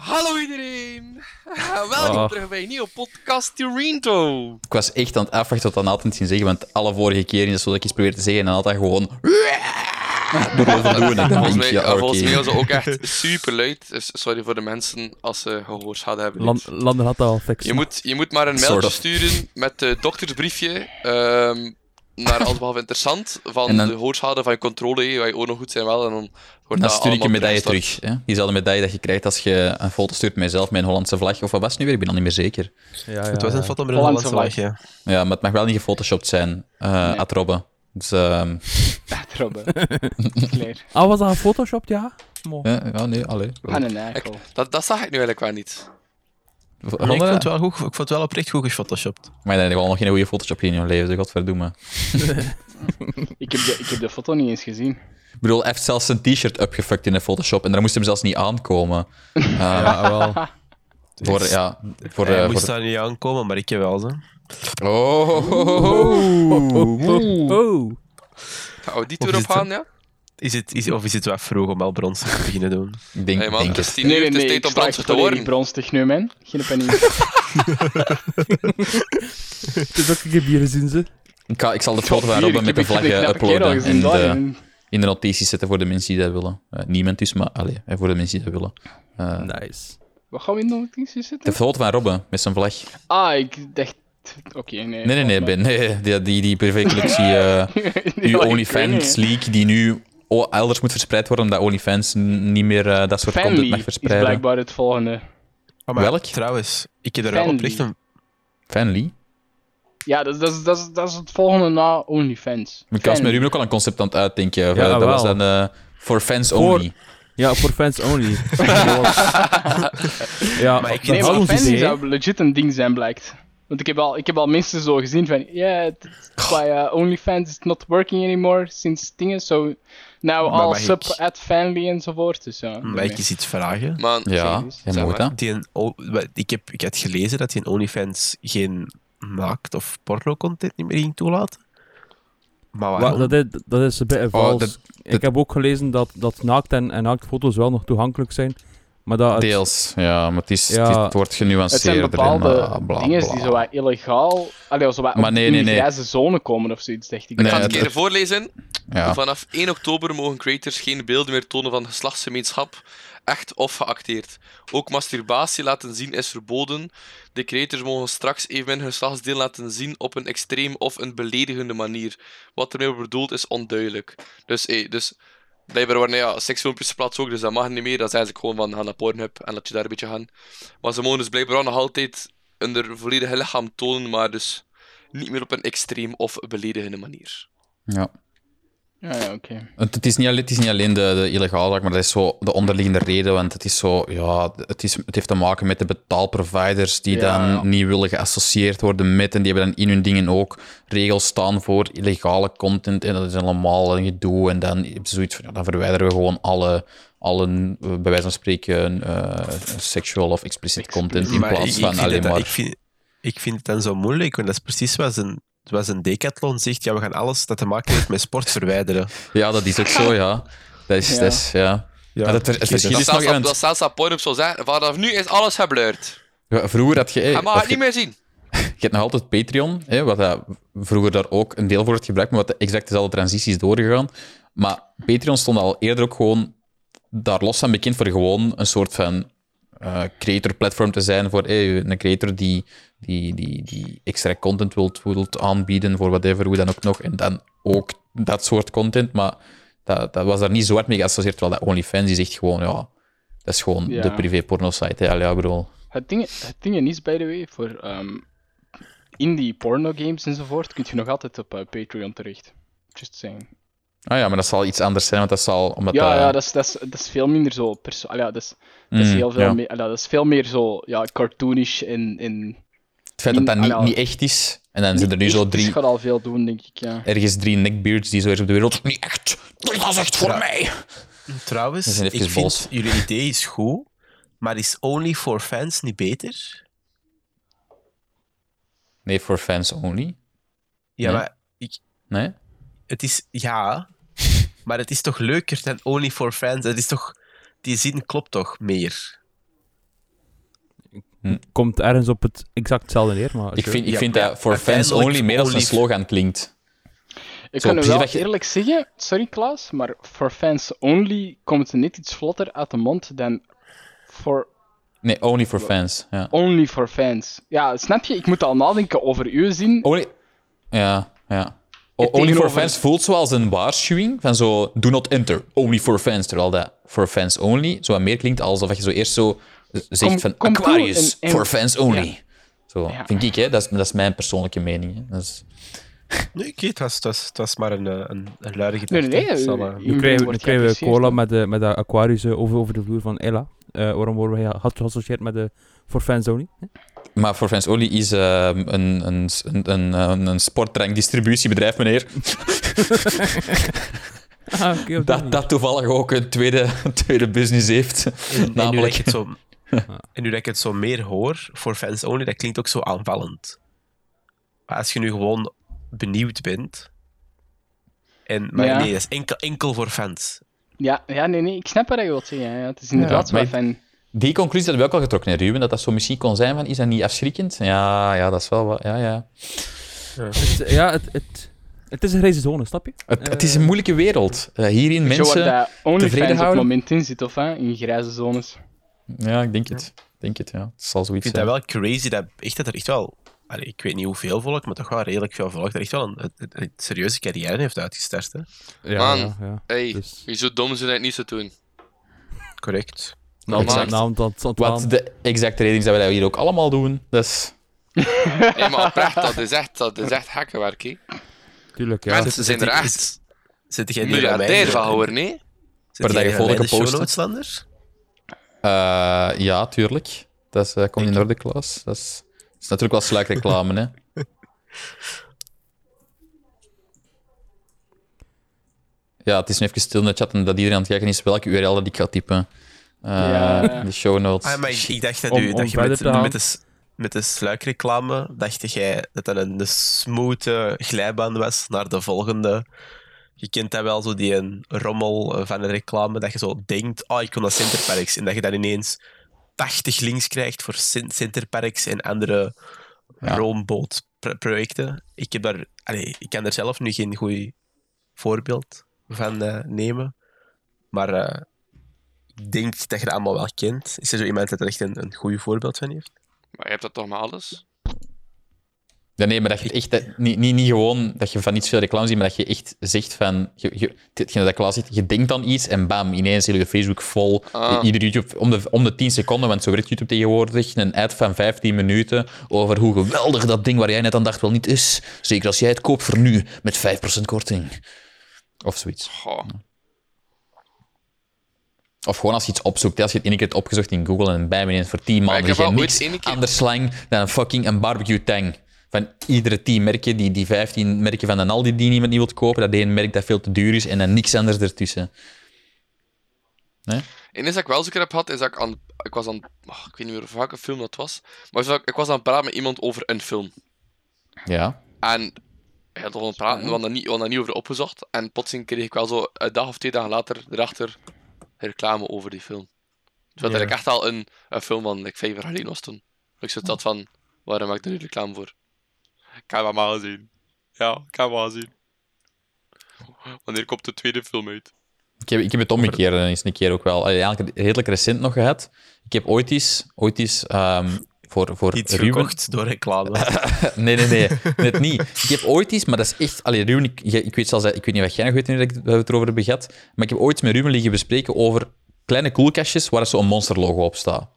Hallo iedereen! Welkom Oh. terug bij een nieuwe podcast Toronto. Ik was echt aan het afwachten tot Nathan het ging zeggen, want alle vorige keren is zo dat ik iets probeer te zeggen en dan had hij gewoon... Doen. En dan Volgens mij, ik, ja, oké. volgens mij was het ook echt super luid. Dus sorry voor de mensen als ze gehoorschade hebben. Land, Lander had dat al fix. Je moet, je moet maar een mailtje sturen met het doktersbriefje ehm, naar Allesbehalve Interessant van dan- de hoorschade van je controle, waar je oren goed zijn wel. En dan wordt Dan dat stuur ik een medaille terug. Hè? Diezelfde medaille dat je krijgt als je een foto stuurt met jezelf met een Hollandse vlag. Of wat was het nu weer? Ik ben al niet meer zeker. Ja, ja, Het was een foto met een Hollandse Hollandse vlag, ja. Ja, maar het mag wel niet gefotoshopt zijn. eh Nee. Ad Robbe. Dus, ehm, Robben. Claire. Ah, was dat gefotoshopt? Ja. Mooi. ja, ja, nee, allee. Aan een eikel. Dat, dat zag ik nu eigenlijk wel niet. Nee, ik vond het wel goed, ik vond het wel oprecht goed gefotoshopt. Maar je wel nog geen goede Photoshop in je leven, dus godverdomme. Ik heb, de, ik heb de foto niet eens gezien. Ik bedoel, hij heeft zelfs zijn t-shirt upgefuckt in de Photoshop en daar moest hem zelfs niet aankomen. Eh, Ja, wel. Voor, ja, voor, Hij eh, moest voor- daar niet aankomen, maar ik heb wel zo. Oh. Oh. Gaan we die Of tour is het opgaan, ja? Is het, is, of is het wel vroeg om al brons te beginnen doen? Ik denk, Hey man, denk het is tien uur, het is tijd ik om bronstig te worden. bronstig nu, man. Geen paniek. Het is ook een keer bieren zien ze. Ik, ga, ik zal de foto van Robben met de vlag Ik heb een kerel uploaden en de, in de notities zetten voor de mensen die dat willen. Eh, niemand dus, maar allee, eh, voor de mensen die dat willen. Eh, Nice. Wat gaan we in de notities De zetten? foto van Robben met zijn vlag. Ah, ik dacht... Oké, nee. Nee, nee, nee, Ben. Nee, die, die, die privécollectie, uw ik OnlyFans leak, die nu elders moet verspreid worden, omdat OnlyFans niet meer eh, dat soort content Fanly mag is verspreiden. blijkbaar het volgende. Oh, maar Welk? Trouwens, ik heb er wel oprecht een... Fanly? Ja, dat, is- dat, is- dat, is- dat is het volgende na OnlyFans. Ik was met. Ruben ook al een concept aan het uitdenken. Ja, dat was dan eh voor fans Voor- only. Ja, voor fans only. ja, Maar ik dat Nee, is maar idee. zou legit een ding zijn, blijkt. Want ik heb al, ik heb al mensen zo gezien van... Ja, yeah, by uh, OnlyFans is not working anymore sinds dingen. So mag sub ik- at Fanly enzovoort. Dus ja. Mag daarmee. ik eens iets vragen? Man, Ja, Zeg moet dat. Die ik, heb, ik had gelezen dat die een OnlyFans geen naakt- of porno-content niet meer ging toelaten. Maar dat, is, dat is een beetje vals. Oh, dat- ik heb ook gelezen dat, dat naakt en, en naaktfoto's wel nog toegankelijk zijn. Maar dat het- Deels, ja, maar het, is, Ja. het, wordt Het zijn genuanceerder. bepaalde en, bla, dingen die zo wat illegaal... Allee, zo wat Maar op- nee, in nee, de nee. grijze zone komen of zoiets, dacht ik. Nee, Ik ga het het- een keer voorlezen. Ja. Vanaf 1 oktober mogen creators geen beelden meer tonen van geslachtsgemeenschap, echt of geacteerd. Ook masturbatie laten zien is verboden. De creators mogen straks evenmin hun geslachtsdeel laten zien op een extreem of een beledigende manier. Wat ermee bedoeld is onduidelijk. Dus, hey, dus blijkbaar worden ja, seksfilmpjes geplaatst ook, dus dat mag niet meer. Dat is eigenlijk gewoon van ga naar Pornhub en laat je daar een beetje gaan. Maar ze mogen dus blijkbaar nog altijd hun volledige lichaam tonen, maar dus niet meer op een extreem of beledigende manier. Ja. Ja, ja, oké. Het, het is niet alleen, het is niet alleen de, de illegale zaak, maar dat is zo de onderliggende reden. Want het is zo, ja, het, is, het heeft te maken met de betaalproviders die Ja, dan ja. niet willen geassocieerd worden met. En die hebben dan in hun dingen ook regels staan voor illegale content. En dat is allemaal een gedoe. En dan zoiets van, ja, dan verwijderen we gewoon alle, alle eh, bij wijze van spreken, eh sexual of explicit content. In Maar plaats ik, ik van alleen maar. ik, vind, ik vind het dan zo moeilijk, want dat is precies wat een, wat een decathlon zegt. Ja, we gaan alles dat te maken heeft met sport verwijderen. Ja, dat is ook zo, ja. Dat is, Ja. dat is, ja. Ja, dat, het verschil Dat is nog... zelfs, dat zelfs op zou zeggen, vanaf nu is alles geblurred. ja, Vroeger had je... eh, Hij mag het niet meer zien. Je hebt nog altijd Patreon, hè, wat dat vroeger daar ook een deel voor wordt gebruikt, maar wat exact dezelfde transitie is doorgegaan. Maar Patreon stond al eerder ook gewoon daar los van bekend voor gewoon een soort van eh, creator-platform te zijn voor hey, een creator die, die, die, die extra content wilt, wilt aanbieden voor whatever, hoe dan ook nog. En dan ook dat soort content, maar dat, dat was daar niet zo hard mee geassocieerd, terwijl dat OnlyFans die zegt gewoon, ja, dat is gewoon Ja. de privé-porno-site. hè. Ja, bedoel... Het ding, het ding is, by the way, voor ehm, indie porno games enzovoort, kun je nog altijd op eh, Patreon terecht. Just saying. Ah ja, maar dat zal iets anders zijn, want dat zal... Omdat Ja, dat- ja dat, is, dat, is, dat is veel minder zo perso- Allee, ja, dat, is, dat, is Mm, heel veel ja. meer, dat is veel meer zo ja, cartoonish en, en Het feit dat dat In- niet, ah, niet echt is. En dan zijn er nu zo drie, Het gaat al veel doen, denk ik. Ja. ergens drie neckbeards die zo is op de wereld. Niet echt. Dat is echt voor mij. Trouwens, ik vind jullie idee is goed, maar is Only for Fans niet beter? Nee, voor fans only. Ja, Nee. maar ik, Nee? het is... Ja, maar het is toch leuker dan Only for Fans? Het is toch... Die zin klopt toch meer? komt ergens op het exact hetzelfde neer. Maar Ik vind, ik Ja, vind dat voor fans only meer als een slogan klinkt. Ik Zo, kan precies wel je- eerlijk zeggen, sorry Klaas, maar for fans only komt het net iets vlotter uit de mond dan for Nee, only for fans. Ja. only for fans. Ja, snap je? Ik moet al nadenken over uw zin. Only... Ja, ja. Only for fans voelt zoals een waarschuwing van zo, do not enter, only for fans. Terwijl dat for fans only zo wat meer klinkt alsof je zo eerst zo zegt Kom- van kom toe Aquarius, en- en- for fans only. Ja. Zo, Ja. vind ik, hè. Dat is, dat is mijn persoonlijke mening. Hè. Dat is... Nee, oké, het, was, het, was, het was maar een, eh, een, een luide Nee, gedachte. nee, nee. Eh, uw Nu krijgen, we- nu krijgen we cola hè. met de, met de Aquarius eh, over, over de vloer van Ella. Eh, waarom worden wij had geassocieerd met de for fans only? Maar for fans only is eh, een, een, een, een, een, een sportdrankdistributiebedrijf, meneer. Ah, Dat, dat toevallig ook een tweede, tweede business heeft. En, en, nu dat Namelijk... ik het zo, en nu dat ik het zo meer hoor, voor fans only, dat klinkt ook zo aanvallend. Maar als je nu gewoon benieuwd bent... En, maar Ja. nee, dat is enkel, enkel voor fans. Ja, ja, nee, nee, ik snap wat je wilt zeggen. Ja, het is inderdaad Ja, maar zo van... Die conclusie hebben we ook al getrokken, hè, Ruben, dat dat zo misschien kon zijn van, is dat niet afschrikkend? Ja, ja, dat is wel wat, ja, ja. Het- ja, het, het, het is een grijze zone, snap je? Het, het is een moeilijke wereld. Eh, hierin je mensen... dat OnlyFans op het houden? moment in zit, of hè? In grijze zones. Ja, ik denk het. Ik denk het, ja. Het zal Ik zoiets vind zijn. dat wel crazy dat, echt, dat er echt wel... allee, ik weet niet hoeveel volk, maar toch wel redelijk veel volk. Dat echt wel een, een, een serieuze carrière heeft uitgestart. Hè? Ja, Man. ja, ja. Hey, Dus- wie zo dom zijn dat het niet te doen? Correct. Nou, Exact. naam dat het Wat de exacte reden is dat we dat hier ook allemaal doen. Dus Nee, maar oprecht, dat is echt, dat is echt gekkenwerk, hè. Tuurlijk, ja. Mensen zijn er echt Zit jij miljardair van geworden, nee? Per dag hier bij mij volgen in de show gepost, notes, Lander? eh, ja, tuurlijk. Dat is, eh, komt in orde, Klaas. Dat is, dat is natuurlijk wel sluikreclame, hè. Ja, het is nu even stil in de chat en dat iedereen aan het kijken is welke URL dat ik ga typen. Eh, Ja. De show notes. Ah, maar ik, ik dacht dat, Om- u, om dat je met, met, de, met de sluikreclame, dacht jij dat dat een, een smooth glijbaan was naar de volgende. Je kent dat wel, zo die een rommel van een reclame, dat je zo denkt, oh, ik kom naar Centerparks, en dat je dan ineens 80 links krijgt voor Cen- Centerparks en andere Ja. roombootprojecten. Ik, heb daar, allee, ik kan er zelf nu geen goed voorbeeld van eh, nemen, maar... eh, denk dat je dat allemaal wel kent. Is er zo iemand dat er echt een, een goed voorbeeld van heeft? Maar je hebt dat toch met alles? Ja, nee, maar dat je echt... dat- niet, niet, niet gewoon dat je van iets veel reclame ziet, maar dat je echt zegt van... Je, je, hetgene dat Klaas zegt, je denkt aan iets en bam, ineens zit je Facebook vol. Ah. Ieder YouTube, om de, om de 10 seconden, want zo werkt YouTube tegenwoordig, een ad van 15 minuten over hoe geweldig dat ding waar jij net aan dacht wel niet is. Zeker als jij het koopt voor nu, met 5% korting. Of zoiets. Goh. Of gewoon als je iets opzoekt. Als je het één keer hebt opgezocht in Google en bij me ineens voor 10 ik maanden is ooit niks keer- anders slang dan een fucking een barbecue tang. Van iedere 10 merken, die, die 15 merken van een Aldi die niemand niet wil kopen, dat één merk dat veel te duur is en dan niks anders ertussen. Nee? En iets dat ik wel zeker heb gehad, is dat ik aan... Ik was aan... oh, ik weet niet meer welke film dat was. Maar zo- ik was aan het praten met iemand over een film. Ja. En... Hij had al aan het praten, we hadden daar niet, we hadden daar niet over opgezocht. En plotseling kreeg ik wel zo een dag of twee dagen later erachter reclame over die film. Terwijl dat ik echt al een, een film van like, vijf jaar geleden was toen. Ik zat dat van, waarom maak ik er nu reclame voor? Ik heb hem al gezien. Ja, ik heb hem al gezien. Wanneer komt de tweede film uit? Ik heb, ik heb het omgekeerd eens een keer ook wel. Eigenlijk redelijk recent nog gehad. Ik heb ooit eens, ooit eens ehm, voor, voor Iets Ruben... gekocht door reclame. Nee, nee, nee. Net niet. Ik heb ooit eens, maar dat is echt... Allee, Ruben, ik, ik, weet zelfs, ik weet niet wat jij nog weet nu dat ik- dat we het erover hebben gehad, maar ik heb ooit met Ruben liggen bespreken over kleine koelkastjes waar zo'n monsterlogo op staat.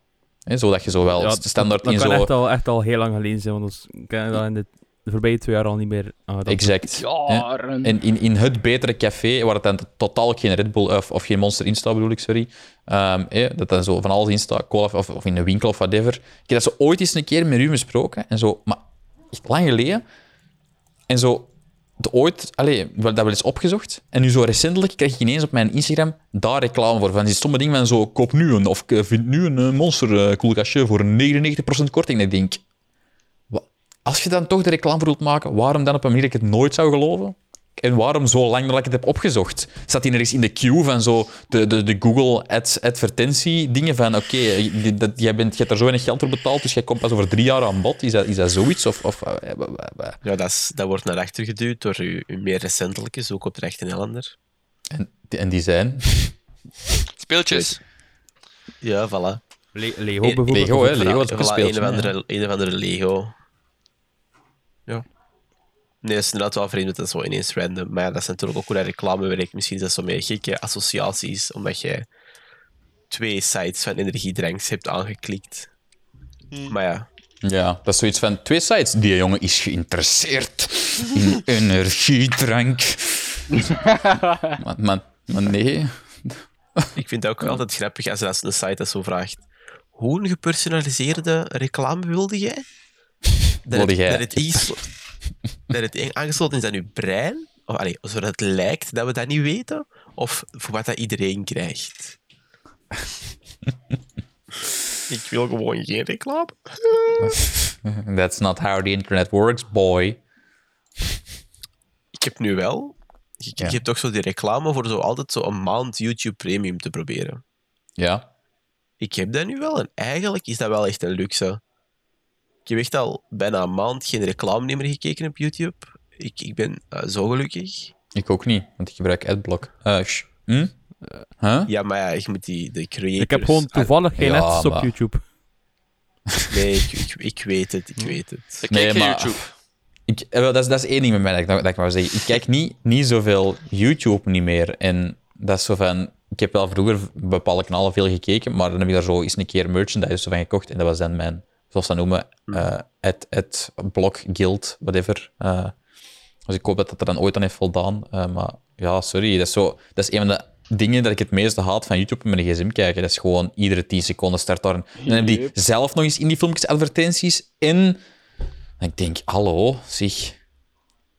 Hè, zodat je zo wel Ja, standaard dat in kan zo... echt al, echt al heel lang geleden zijn, want ons ken dat in de, de voorbije twee jaar al niet meer aangedaan. Exact. Jaren. En in, in het betere café, waar het dan totaal geen Red Bull of, of geen Monster in staat, bedoel ik, sorry. Ehm, hè, dat dan zo van alles in staat, cola of, of in een winkel of whatever. Ik heb dat zo ooit eens een keer met u besproken, en zo, maar echt lang geleden. En zo, de ooit, hebben dat wel eens opgezocht. En nu zo recentelijk krijg ik ineens op mijn Instagram daar reclame voor. Van die stomme dingen van zo, koop nu een, of eh, vind nu een eh, Monster eh, koelkastje voor 99% korting. En ik denk, als je dan toch de reclame voor wilt maken, waarom dan op een manier dat ik het nooit zou geloven? En waarom zo lang nadat ik het heb opgezocht? Staat die er eens in de queue van zo de, de, de Google ads, advertentie dingen van oké, je- dat- jij bent, je hebt er zo weinig geld voor betaald, dus jij komt pas over drie jaar aan bod. Is dat, is dat zoiets? Of, of, eh, wa- wa- Ja, dat, is, dat wordt naar achter geduwd door uw, uw meer recentelijke zoekopdracht in Ellender. en, en die zijn... Speeltjes. Ja, voilà. Le- Lego Eh, bijvoorbeeld. Lego, hè, Lego is ook een Voilà, speeltje. Een of, hè. andere, een of andere Lego. Nee, dat is inderdaad wel vreemd dat dat zo ineens random. Maar ja, dat is natuurlijk ook hoe dat reclame werkt. Misschien is dat zo met gekke associaties, omdat jij twee sites van energiedranks hebt aangeklikt. Maar ja, Ja, dat is zoiets van twee sites. Die jongen is geïnteresseerd in energiedrank. maar, maar, maar nee. ik vind het ook altijd grappig als als een site dat zo vraagt. Hoe een gepersonaliseerde reclame wilde jij? Dat Wilde het, jij? Dat het, is, dat het aangesloten is aan je brein? Of, allee, zodat het lijkt dat we dat niet weten? Of voor wat dat iedereen krijgt? ik wil gewoon geen reclame. That's not how the internet works, boy. Ik heb nu wel... Je Ja. hebt toch zo die reclame voor zo altijd zo een maand YouTube Premium te proberen. Ja. Ik heb dat nu wel en eigenlijk is dat wel echt een luxe. Ik heb echt al bijna een maand geen reclame meer gekeken op YouTube. Ik, ik ben eh, zo gelukkig. Ik ook niet, want ik gebruik Adblock. Eh, hm? Huh? Ja, maar ja, je moet die de creators... Ik heb gewoon toevallig geen Ja, ads op maar- YouTube. Nee, ik, ik, ik weet het, ik weet het. Ik Nee, kijk maar- YouTube. Ik, dat, is, dat is één ding met mij dat ik, dat ik wou zeggen. Ik kijk niet, niet zoveel YouTube niet meer. En dat is zo van... Ik heb wel vroeger bepaalde kanalen veel gekeken, maar dan heb ik daar zo eens een keer merchandise zo van gekocht. En dat was dan mijn, zoals ze dat noemen, eh het, het blog, guild, whatever. Eh, dus ik hoop dat dat er dan ooit aan heeft voldaan. Eh, maar ja, sorry. Dat is, zo, dat is een van de dingen dat ik het meeste haat van YouTube met mijn gsm kijken. Dat is gewoon iedere 10 seconden start daar een... Dan hebben die zelf nog eens in die filmpjes advertenties. En en ik denk, hallo, zeg.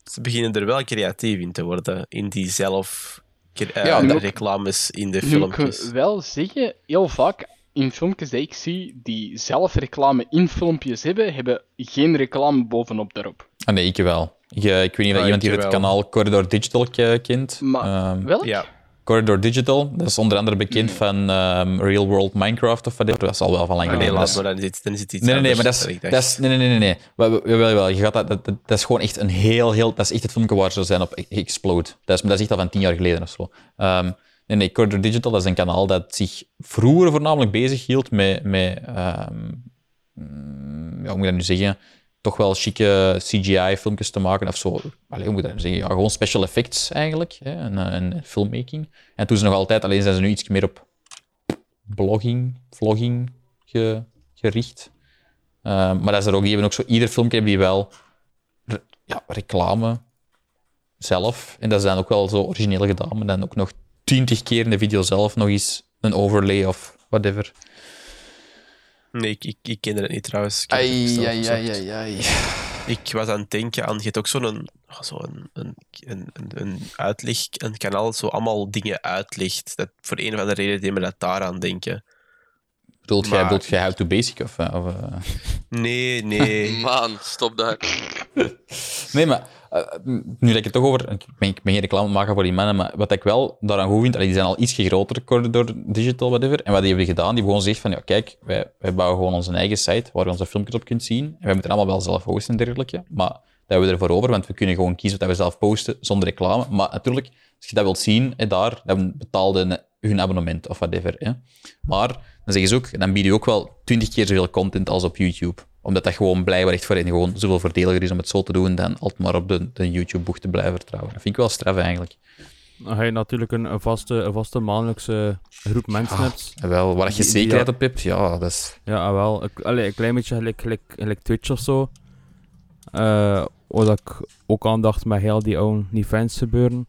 Ze beginnen er wel creatief in te worden, in die zelf eh, Ja, de reclames in de moet ik filmpjes. wel zeggen, heel vaak in filmpjes die ik zie die zelf reclame in filmpjes hebben, hebben geen reclame bovenop daarop. Ah, nee, ik wel. Ik, eh, ik weet niet of Ah, iemand hier het kanaal Corridor Digital ke- kent. Maar Ehm, wel? Ja, Corridor Digital, dat is onder andere bekend van ehm, Real World Minecraft of whatever. Dat is al wel van lang Ah, nee, geleden. laat Dat is- maar, dan is, het- dan is het iets Nee, nee, nee, maar dat is, dat is... Nee, nee, nee, nee. nee. Wel, wel, wel, wel. Je gaat dat, dat, dat, dat is gewoon echt een heel, heel... Dat is echt het filmpje waar ze zijn op Explode. Dat is, dat is echt al van tien jaar geleden of zo. Ehm, nee, Corridor Digital, is een kanaal dat zich vroeger voornamelijk bezig hield met... met ehm, mm, ja, hoe moet ik dat nu zeggen? Toch wel chique CGI-filmpjes te maken of zo. Hoe moet ik dat zeggen? Ja, gewoon special effects eigenlijk. Hè? En, eh, en filmmaking. En toen ze nog altijd... Alleen zijn ze nu iets meer op blogging, vlogging ge- gericht. Uh, maar dat is er ook, hebben ook zo, ieder filmpje hebben die wel ja, reclame zelf. En dat is dan ook wel zo origineel gedaan, maar dan ook nog twintig keer in de video zelf nog eens een overlay of whatever. Nee, ik, ik, ik kende het niet trouwens. Ik ai. Ik was aan het denken aan, je hebt ook zo'n zo een, een, een, een, een uitleg, een kanaal dat zo allemaal dingen uitlegt. Dat, voor een of andere reden deed me dat daaraan denken. Bedoelt jij, bedoelt jij How to Basic? Of, eh, of, eh? Nee, nee. Man, stop daar. Nee, maar eh, nu dat ik het toch over... Ik ben, ik ben geen reclame maken voor die mannen, maar wat ik wel daaraan goed vind, allee, die zijn al iets groter, Corridor Digital, whatever. En wat die hebben gedaan, die gewoon gezegd van, ja, kijk, wij, wij bouwen gewoon onze eigen site, waar je onze filmpjes op kunt zien. En wij moeten allemaal wel zelf hosten en dergelijke, maar dat hebben we ervoor over, want we kunnen gewoon kiezen wat we zelf posten, zonder reclame. Maar natuurlijk, als je dat wilt zien, hè, daar, dan betaalde hun abonnement of whatever. Maar dan zeggen ze ook, dan bieden je ook wel twintig keer zoveel content als op YouTube omdat dat gewoon blijkbaar echt voor hen gewoon zoveel voordeliger is om het zo te doen dan altijd maar op de, de YouTube-boeg te blijven vertrouwen. Dat vind ik wel straf eigenlijk. Dan ga je natuurlijk een, vaste, een vaste maandelijkse groep mensen Ah. hebt. Wel, waar je zekerheid dat- op hebt, ja, dat is... Ja, ah, wel. Allee, een klein beetje gelijk, gelijk, gelijk Twitch of zo. Eh wat ik ook aandacht met heel die OnlyFans gebeuren.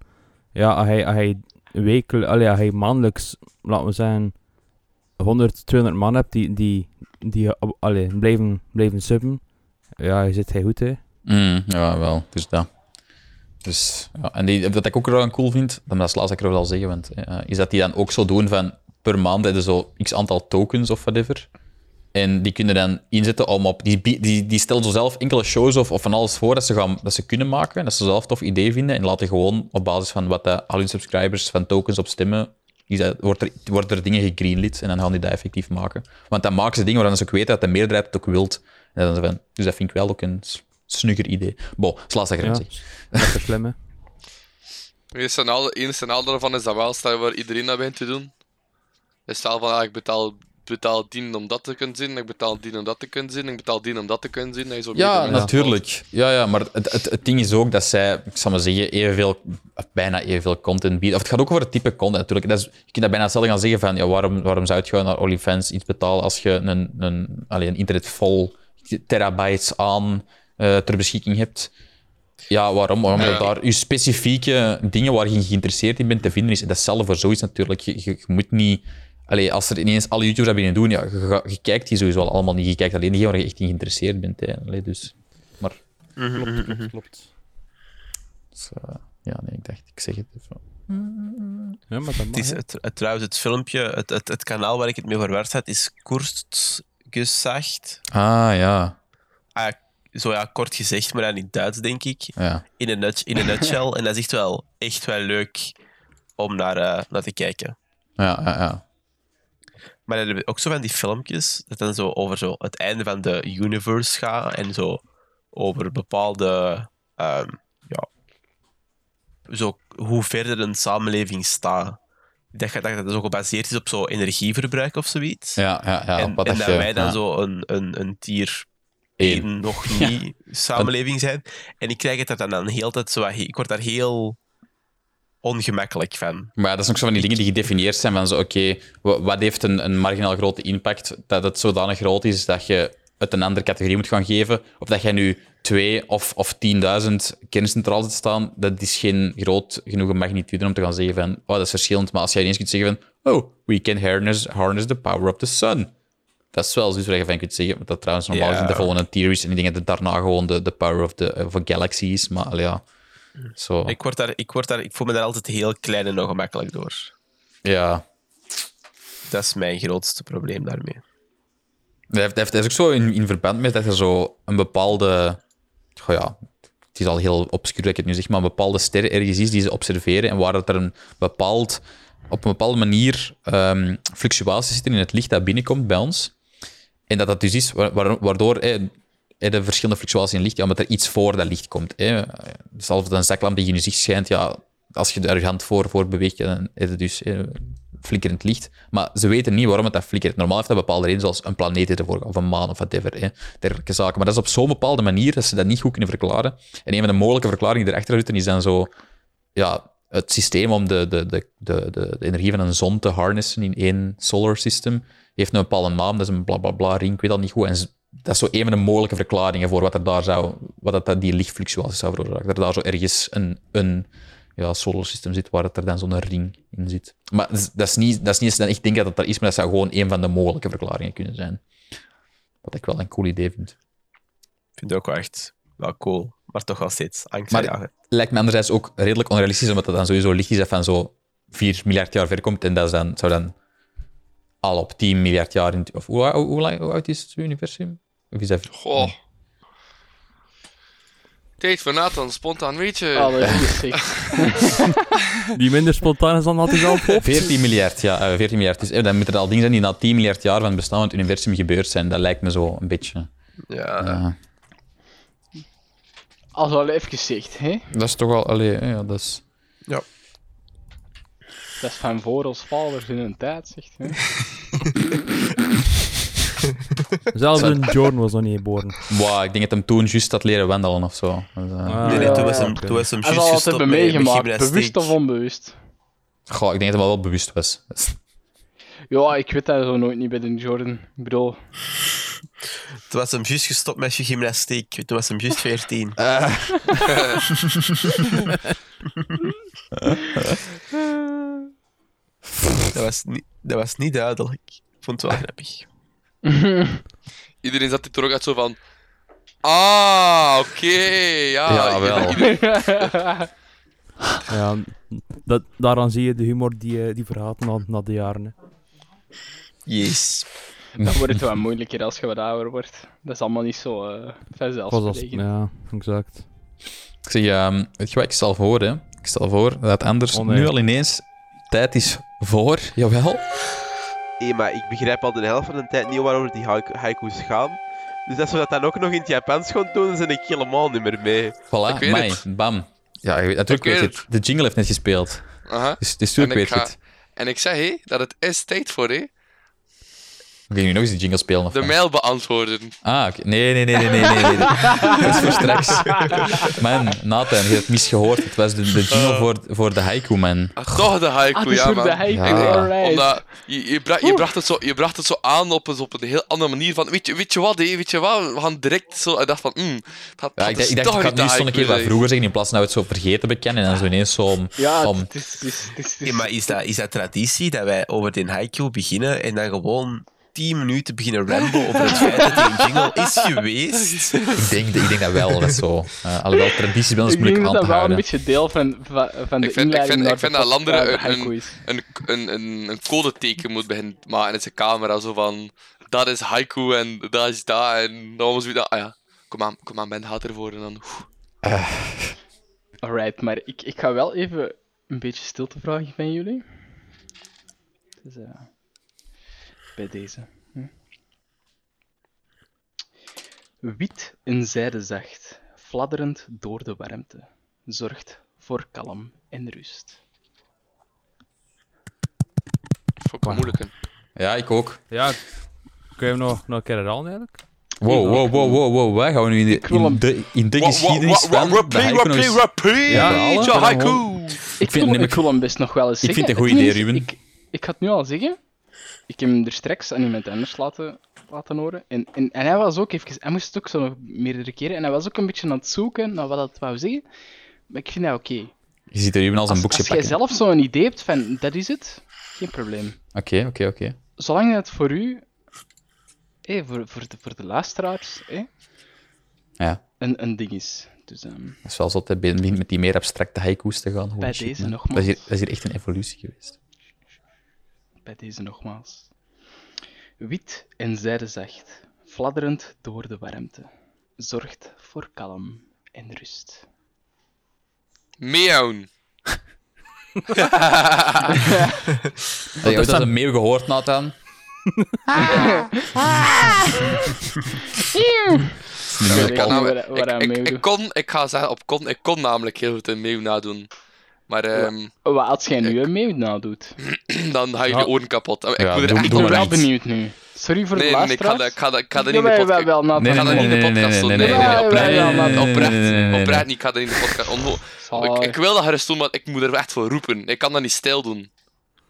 Ja, als hij, als hij wekelijks, allee, als hij maandelijks, laten we zeggen, 100, 200 man hebt die, die, die eh, allee, blijven, blijven subben. Ja, je zit hij goed, hè. Mm, ja, wel, dus dat. Dus, ja. En die, wat ik ook wel cool vind, dat is laatst ik er wel zeggen, want, eh, is dat die dan ook zo doen van per maand hebben zo x aantal tokens of whatever. En die kunnen dan inzetten om op... Die, die, die stellen zo zelf enkele shows of, of van alles voor dat ze, gaan, dat ze kunnen maken. Dat ze zelf tof idee vinden. En laten gewoon op basis van wat de, al hun subscribers van tokens op stemmen... Zijn- wordt er, worden er dingen gegreenlit en dan gaan die dat effectief maken. Want dan maken ze dingen waarvan ze ook weten dat de meerderheid het ook wilt. En dan, van, dus dat vind ik wel ook een snugger idee. Bo, slaat dat Ja, grens. dat is slim, hè. Daarvan is dat wel, stel waar iedereen dat begint te doen. Dus stel van, ah, ik betaal, betaal 10 om dat te kunnen zien, ik betaal 10 om dat te kunnen zien, ik betaal 10 om dat te kunnen zien. Dat Ja, natuurlijk. Ja, ja, maar het, het, het ding is ook dat zij, ik zal maar zeggen, evenveel, bijna evenveel content bieden. Of het gaat ook over het type content natuurlijk. Dat is, je kunt dat bijna hetzelfde gaan zeggen van, ja, waarom, waarom zou je naar OnlyFans iets betalen als je een, een, allee, een internet vol terabytes aan eh, ter beschikking hebt? Ja, waarom? Omdat Ja. daar je specifieke dingen waar je geïnteresseerd in bent te vinden is. En dat is hetzelfde voor zoiets natuurlijk. Je, je, je moet niet... Allee, als er ineens alle YouTubers dat beginnen doen, ja, je, kijkt die sowieso al allemaal niet. Je kijkt alleen diegene waar je echt in geïnteresseerd bent. Hè. Allee, dus... Maar... Klopt, klopt, klopt. Dus, eh, ja, nee, ik dacht, ik zeg het even. Ja, maar dat Het mag, is, hè. het, het- trouwens, het filmpje, het, het, het kanaal waar ik het mee verwerkt had, is Kurstgesagt. Ah, ja. Ah, zo ja, kort gezegd, maar dan in het Duits, denk ik. ja. In een, nut, in een nutshell. En dat is echt wel, echt wel leuk om naar, eh, naar te kijken. Ja, ja, ja. Maar dan ook zo van die filmpjes, dat dan zo over zo het einde van de universe gaat en zo over bepaalde, ehm, ja, zo hoe verder een samenleving staat. Dat, je- dat dat zo gebaseerd is op zo energieverbruik of zoiets. Ja, ja, ja. en wat en dat je- wij dan ja. zo een, een, een tier Eén. 1 nog niet samenleving zijn. En ik krijg het er dan, dan heel tijd zo... Ik word daar heel ongemakkelijk van. Maar ja, dat is ook zo van die dingen die gedefinieerd zijn van zo, oké, wa- wat heeft een, een marginaal grote impact dat het zodanig groot is dat je het een andere categorie moet gaan geven, of dat jij nu twee of, of 10.000 kerncentrales hebt staan, dat is geen groot genoeg magnitude om te gaan zeggen van, oh, dat is verschillend, maar als jij ineens kunt zeggen van, oh, we can harness, harness the power of the sun. Dat is wel zoiets waar je van kunt zeggen, dat trouwens normaal Ja. gezien de volgende tier is, en ik denk dat het daarna gewoon de, de power of the of a galaxy is, maar ja. Zo, Ik, word daar, ik, word daar, ik voel me daar altijd heel klein en ongemakkelijk door. ja. Dat is mijn grootste probleem daarmee. Dat heeft, dat is ook zo in, in verband met dat er zo een bepaalde. Goh ja, het is al heel obscuur dat ik het nu zeg, maar een bepaalde ster ergens is die ze observeren en waar dat er een bepaald, op een bepaalde manier ehm, fluctuaties zitten in het licht dat binnenkomt bij ons. En dat dat dus is wa- wa- waardoor eh, eh, de verschillende fluctuaties in licht, ja, omdat er iets voor dat licht komt. Eh. Zelfs een zaklamp die in je gezicht schijnt, ja, als je daar je hand voor, voor beweegt, dan is het dus flikkerend licht. Maar ze weten niet waarom het dat flikkert. Normaal heeft dat bepaalde reden, zoals een planeet ervoor, of een maan of whatever. Hè, dergelijke zaken. Maar dat is op zo'n bepaalde manier dat ze dat niet goed kunnen verklaren. En een van de mogelijke verklaringen die erachter zitten is dan zo ja, het systeem om de, de, de, de, de, energie van een zon te harnessen in één solar system heeft een bepaalde naam, dat is een bla bla bla ring, ik weet dat niet goed. En dat is zo een van de mogelijke verklaringen voor wat er daar zou, wat dat, dat die lichtfluctuaties zou veroorzaken. Dat er daar zo ergens een, een ja, solar system zit waar het er dan zo'n ring in zit. Maar dat is, dat is niet, dat is niet dat ik denk dat het er is, maar dat zou gewoon een van de mogelijke verklaringen kunnen zijn. Wat ik wel een cool idee vind. Ik vind het ook wel echt wel cool, maar toch wel steeds angstaanjagend. Maar lijkt me anderzijds ook redelijk onrealistisch, omdat het dan sowieso licht is dat van zo 4 miljard jaar ver komt. En dat is dan, zou dan al op 10 miljard jaar... In, of hoe, hoe, hoe oud is het universum? Is dat... Goh. Tijd voor Nathan, spontaan weetje. Dat is gezegd. Die minder spontaan is dan had ik al op. 14 miljard, ja, eh, 14 miljard. Dus eh, dan moeten er al dingen zijn die na 10 miljard jaar van het bestaan van het universum gebeurd zijn. Dat lijkt me zo een beetje... Ja, ja. Als wel even gezegd, hè? dat is toch wel... Allee, ja, dat is... Dat is van voor als vaders in een tijd, zegt hè? Zelfs een Jordan was nog niet geboren. Wow, ik denk dat hem toen juist had leren wandelen of zo. Dus, eh, Ah, nee, toen was hem, toen was juist gestopt hebben met meegemaakt, gymnastiek. bewust of onbewust. goh, ik denk dat hij wel bewust was. Ja, ik weet dat zo nooit niet bij de Jordan. Ik bedoel, Toen was hem juist gestopt met gymnastiek. Toen was hem juist 14. dat, was niet, dat was niet duidelijk. Ik vond het wel grappig. Iedereen zat er ook uit zo van... Ah, oké, ja. Ja, wel. Ja, dat, daaraan zie je de humor die, eh, die vergaat na, na de jaren. hè. Yes. Dan wordt het wel moeilijker als je wat ouder wordt. Dat is allemaal niet zo eh Pas als, vanzelfsprekend. ja, exact. Ik zeg, ehm, weet je wat ik stel voor, hè? Ik stel voor dat Anders Oh, nee. nu al ineens tijd is voor, jawel. Hé, maar ik begrijp al de helft van de tijd niet waarover die haiku- haiku's gaan. Dus als we dat dan ook nog in het Japans gaan doen, dan ben ik helemaal niet meer mee. Voilà, Ik weet mij, het. bam. Ja, natuurlijk Ik weet weet je het. De jingle heeft net gespeeld. Aha. Dus, dus natuurlijk En ik weet je ga- het. En ik zeg hé, dat het is tijd voor hé, Ga je nu nog eens die jingle spelen? Of de mail beantwoorden. Ah, oké. Nee, nee, nee, nee, nee, nee. nee. Dat is voor straks. Man, Nathan, je hebt het misgehoord. Het was de, de jingle voor, voor de haiku, man. Ah, toch de haiku, Ah, ja voor man. de haiku, Ja. alright. Omdat je, je, bra- je, bracht het zo, je bracht het zo aan op een, op een heel andere manier van, weet je, weet je wat, hé, weet je wat, we gaan direct zo, ik dacht van, mm, het gaat, Ja, ik, dacht- is ik ik het nu zo'n keer wat vroeger zeggen, in plaats van dat we het zo vergeten bekennen en dan zo ineens zo om... Ja, om- het is, het is, het is, het is- Ja, maar is dat, is dat traditie dat wij over den haiku beginnen en dan gewoon 10 minuten beginnen ramblen over het feit dat die een jingle is geweest? ik, denk, ik denk dat wel, dat is zo. Uh, alhoewel, tradities bij ons ik denk moeilijk dat aan dat te wel een houden. beetje deel van, van, van de Ik vind- ik vind- ik vind dat Landeren een-. Een, een, een, een codeteken moet beginnen maken in zijn camera, zo van, dat is haiku en dat is dat, en dan was weer dat, ah ja, kom aan, kom aan, Ben gaat ervoor, en dan, oeh. Alright, maar ik, ik ga wel even een beetje stilte vragen van jullie. Dus, eh, bij deze. Hm. Wit en zijdezacht, fladderend door de warmte, zorgt voor kalm en rust. Vond ik wel moeilijk, hè. Ja, ik ook. Ja, kun je hem nog, nog een keer herhalen eigenlijk? Wow, wow, wow, wow, wow. Waar gaan we nu in de, in de, in de geschiedenis van haiku Ja, je halen. haiku! Ik, vind- ik ik- wil hem best nog wel eens Ik vind het een goed idee, Ruben. Ik, ik ga het nu al zeggen. Ik heb hem er straks aan iemand anders laten, laten horen. En, en, en hij was ook even... Hij moest het ook zo nog meerdere keren. En hij was ook een beetje aan het zoeken naar wat het wou zeggen. Maar ik vind dat oké. Je ziet er even als een boekje als jij pakken. zelf zo'n idee hebt van, dat is het, geen probleem. Oké, oké, oké. Zolang het voor u... hé, voor, voor, de, voor de luisteraars... Ja, een, een ding is. Dus dat is wel zo dat het begint met die meer abstracte haiku's te gaan. Holy Bij shit, deze man. nogmaals. Dat is, hier, dat is hier echt een evolutie geweest. Bij deze nogmaals. Wit en zijdezacht, fladderend door de warmte, zorgt voor kalm en rust. Meown. Heb je ooit als een meeuw gehoord, Nathan? Ik Ik, kan namelijk- kon, ik ga zeggen op kon, ik kon namelijk heel goed een meeuw nadoen. Maar ehm, Wat als jij nu een meeuw nadoet? dan ga je Ja. je oren kapot. Ik Ja, moet er doe- echt Ik ben wel benieuwd nu. Sorry voor Nee, de nee, nee, ik ga dat, luisteraars. ik ga dat, ik ga dat niet in de podcast. wel, wel, Nee, Ik nee, ga dat nee, niet in de nee, nee, podcast nee, doen. nee, Nee, nee, nee, nee, oprecht nee, Oprecht, nee, nee, nee. oprecht niet. Ik ga dat in de podcast. Zalig. ik, ik wil dat gerust doen, maar ik moet er echt voor roepen. Ik kan dat niet stil doen.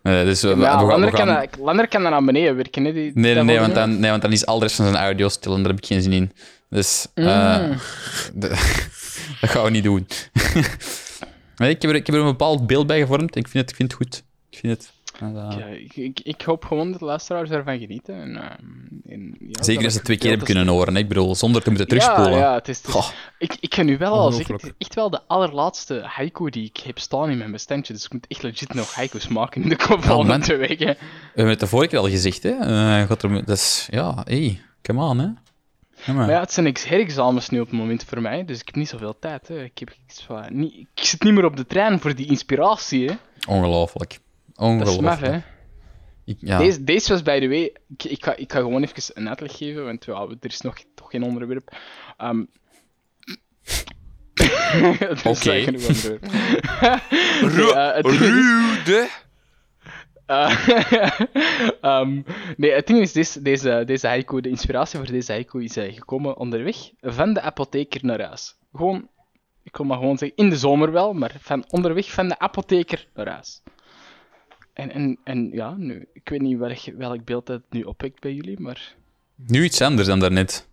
Nee, dus we, we- Ja, we gaan... Lander we kan, gaan- dat- Lander kan dat naar beneden werken. Hè, die, Nee, nee, want dan, nee, want dan is al de rest van zijn audio stil en daar heb ik geen zin in. Dus eh, Mm. de- dat gaan we niet doen. nee, ik, heb er, ik heb er een bepaald beeld bij gevormd. Ik vind het, ik vind het goed. Ik vind het... eh, Ja, ik, ik, ik hoop gewoon dat de luisteraars ervan genieten. En, ehm, en, ja, zeker als ze twee keer hebben kunnen horen. hè. Ik bedoel, zonder te moeten Ja, terugspoelen. ja, het is, het is- ik, ik kan nu wel al zeggen, het Ongelooflijk. is echt wel de allerlaatste haiku die ik heb staan in mijn bestandje. Dus ik moet echt legit nog haiku's maken in de volgende Oh, man. twee weken. We hebben het de vorige keer al gezegd, hè. Eh, er, dat is... Ja, hey, come on, hè. Ja, maar. Maar ja, het zijn ex- herexamens nu op het moment voor mij, dus ik heb niet zoveel tijd. Hè. Ik, heb, ik, niet, ik zit niet meer op de trein voor die inspiratie. Hè. Ongelooflijk. Dat is maf, Ongelooflijk. hè. Ik- ja. Deze, deze was, by the way... Ik, ik, ga, ik ga gewoon even een uitleg geven, want ja, er is nog toch geen onderwerp. Dus Oké. we. Nee, eh, Rude. Eh, ehm, nee, het ding is, deze, deze, deze haiku, de inspiratie voor deze haiku is eh, gekomen onderweg van de apotheker naar huis. Gewoon, ik kon maar gewoon zeggen, in de zomer wel, maar van onderweg van de apotheker naar huis. En, en, en ja, nu, ik weet niet welk, welk beeld dat nu opwekt bij jullie, maar... Nu iets anders dan daarnet.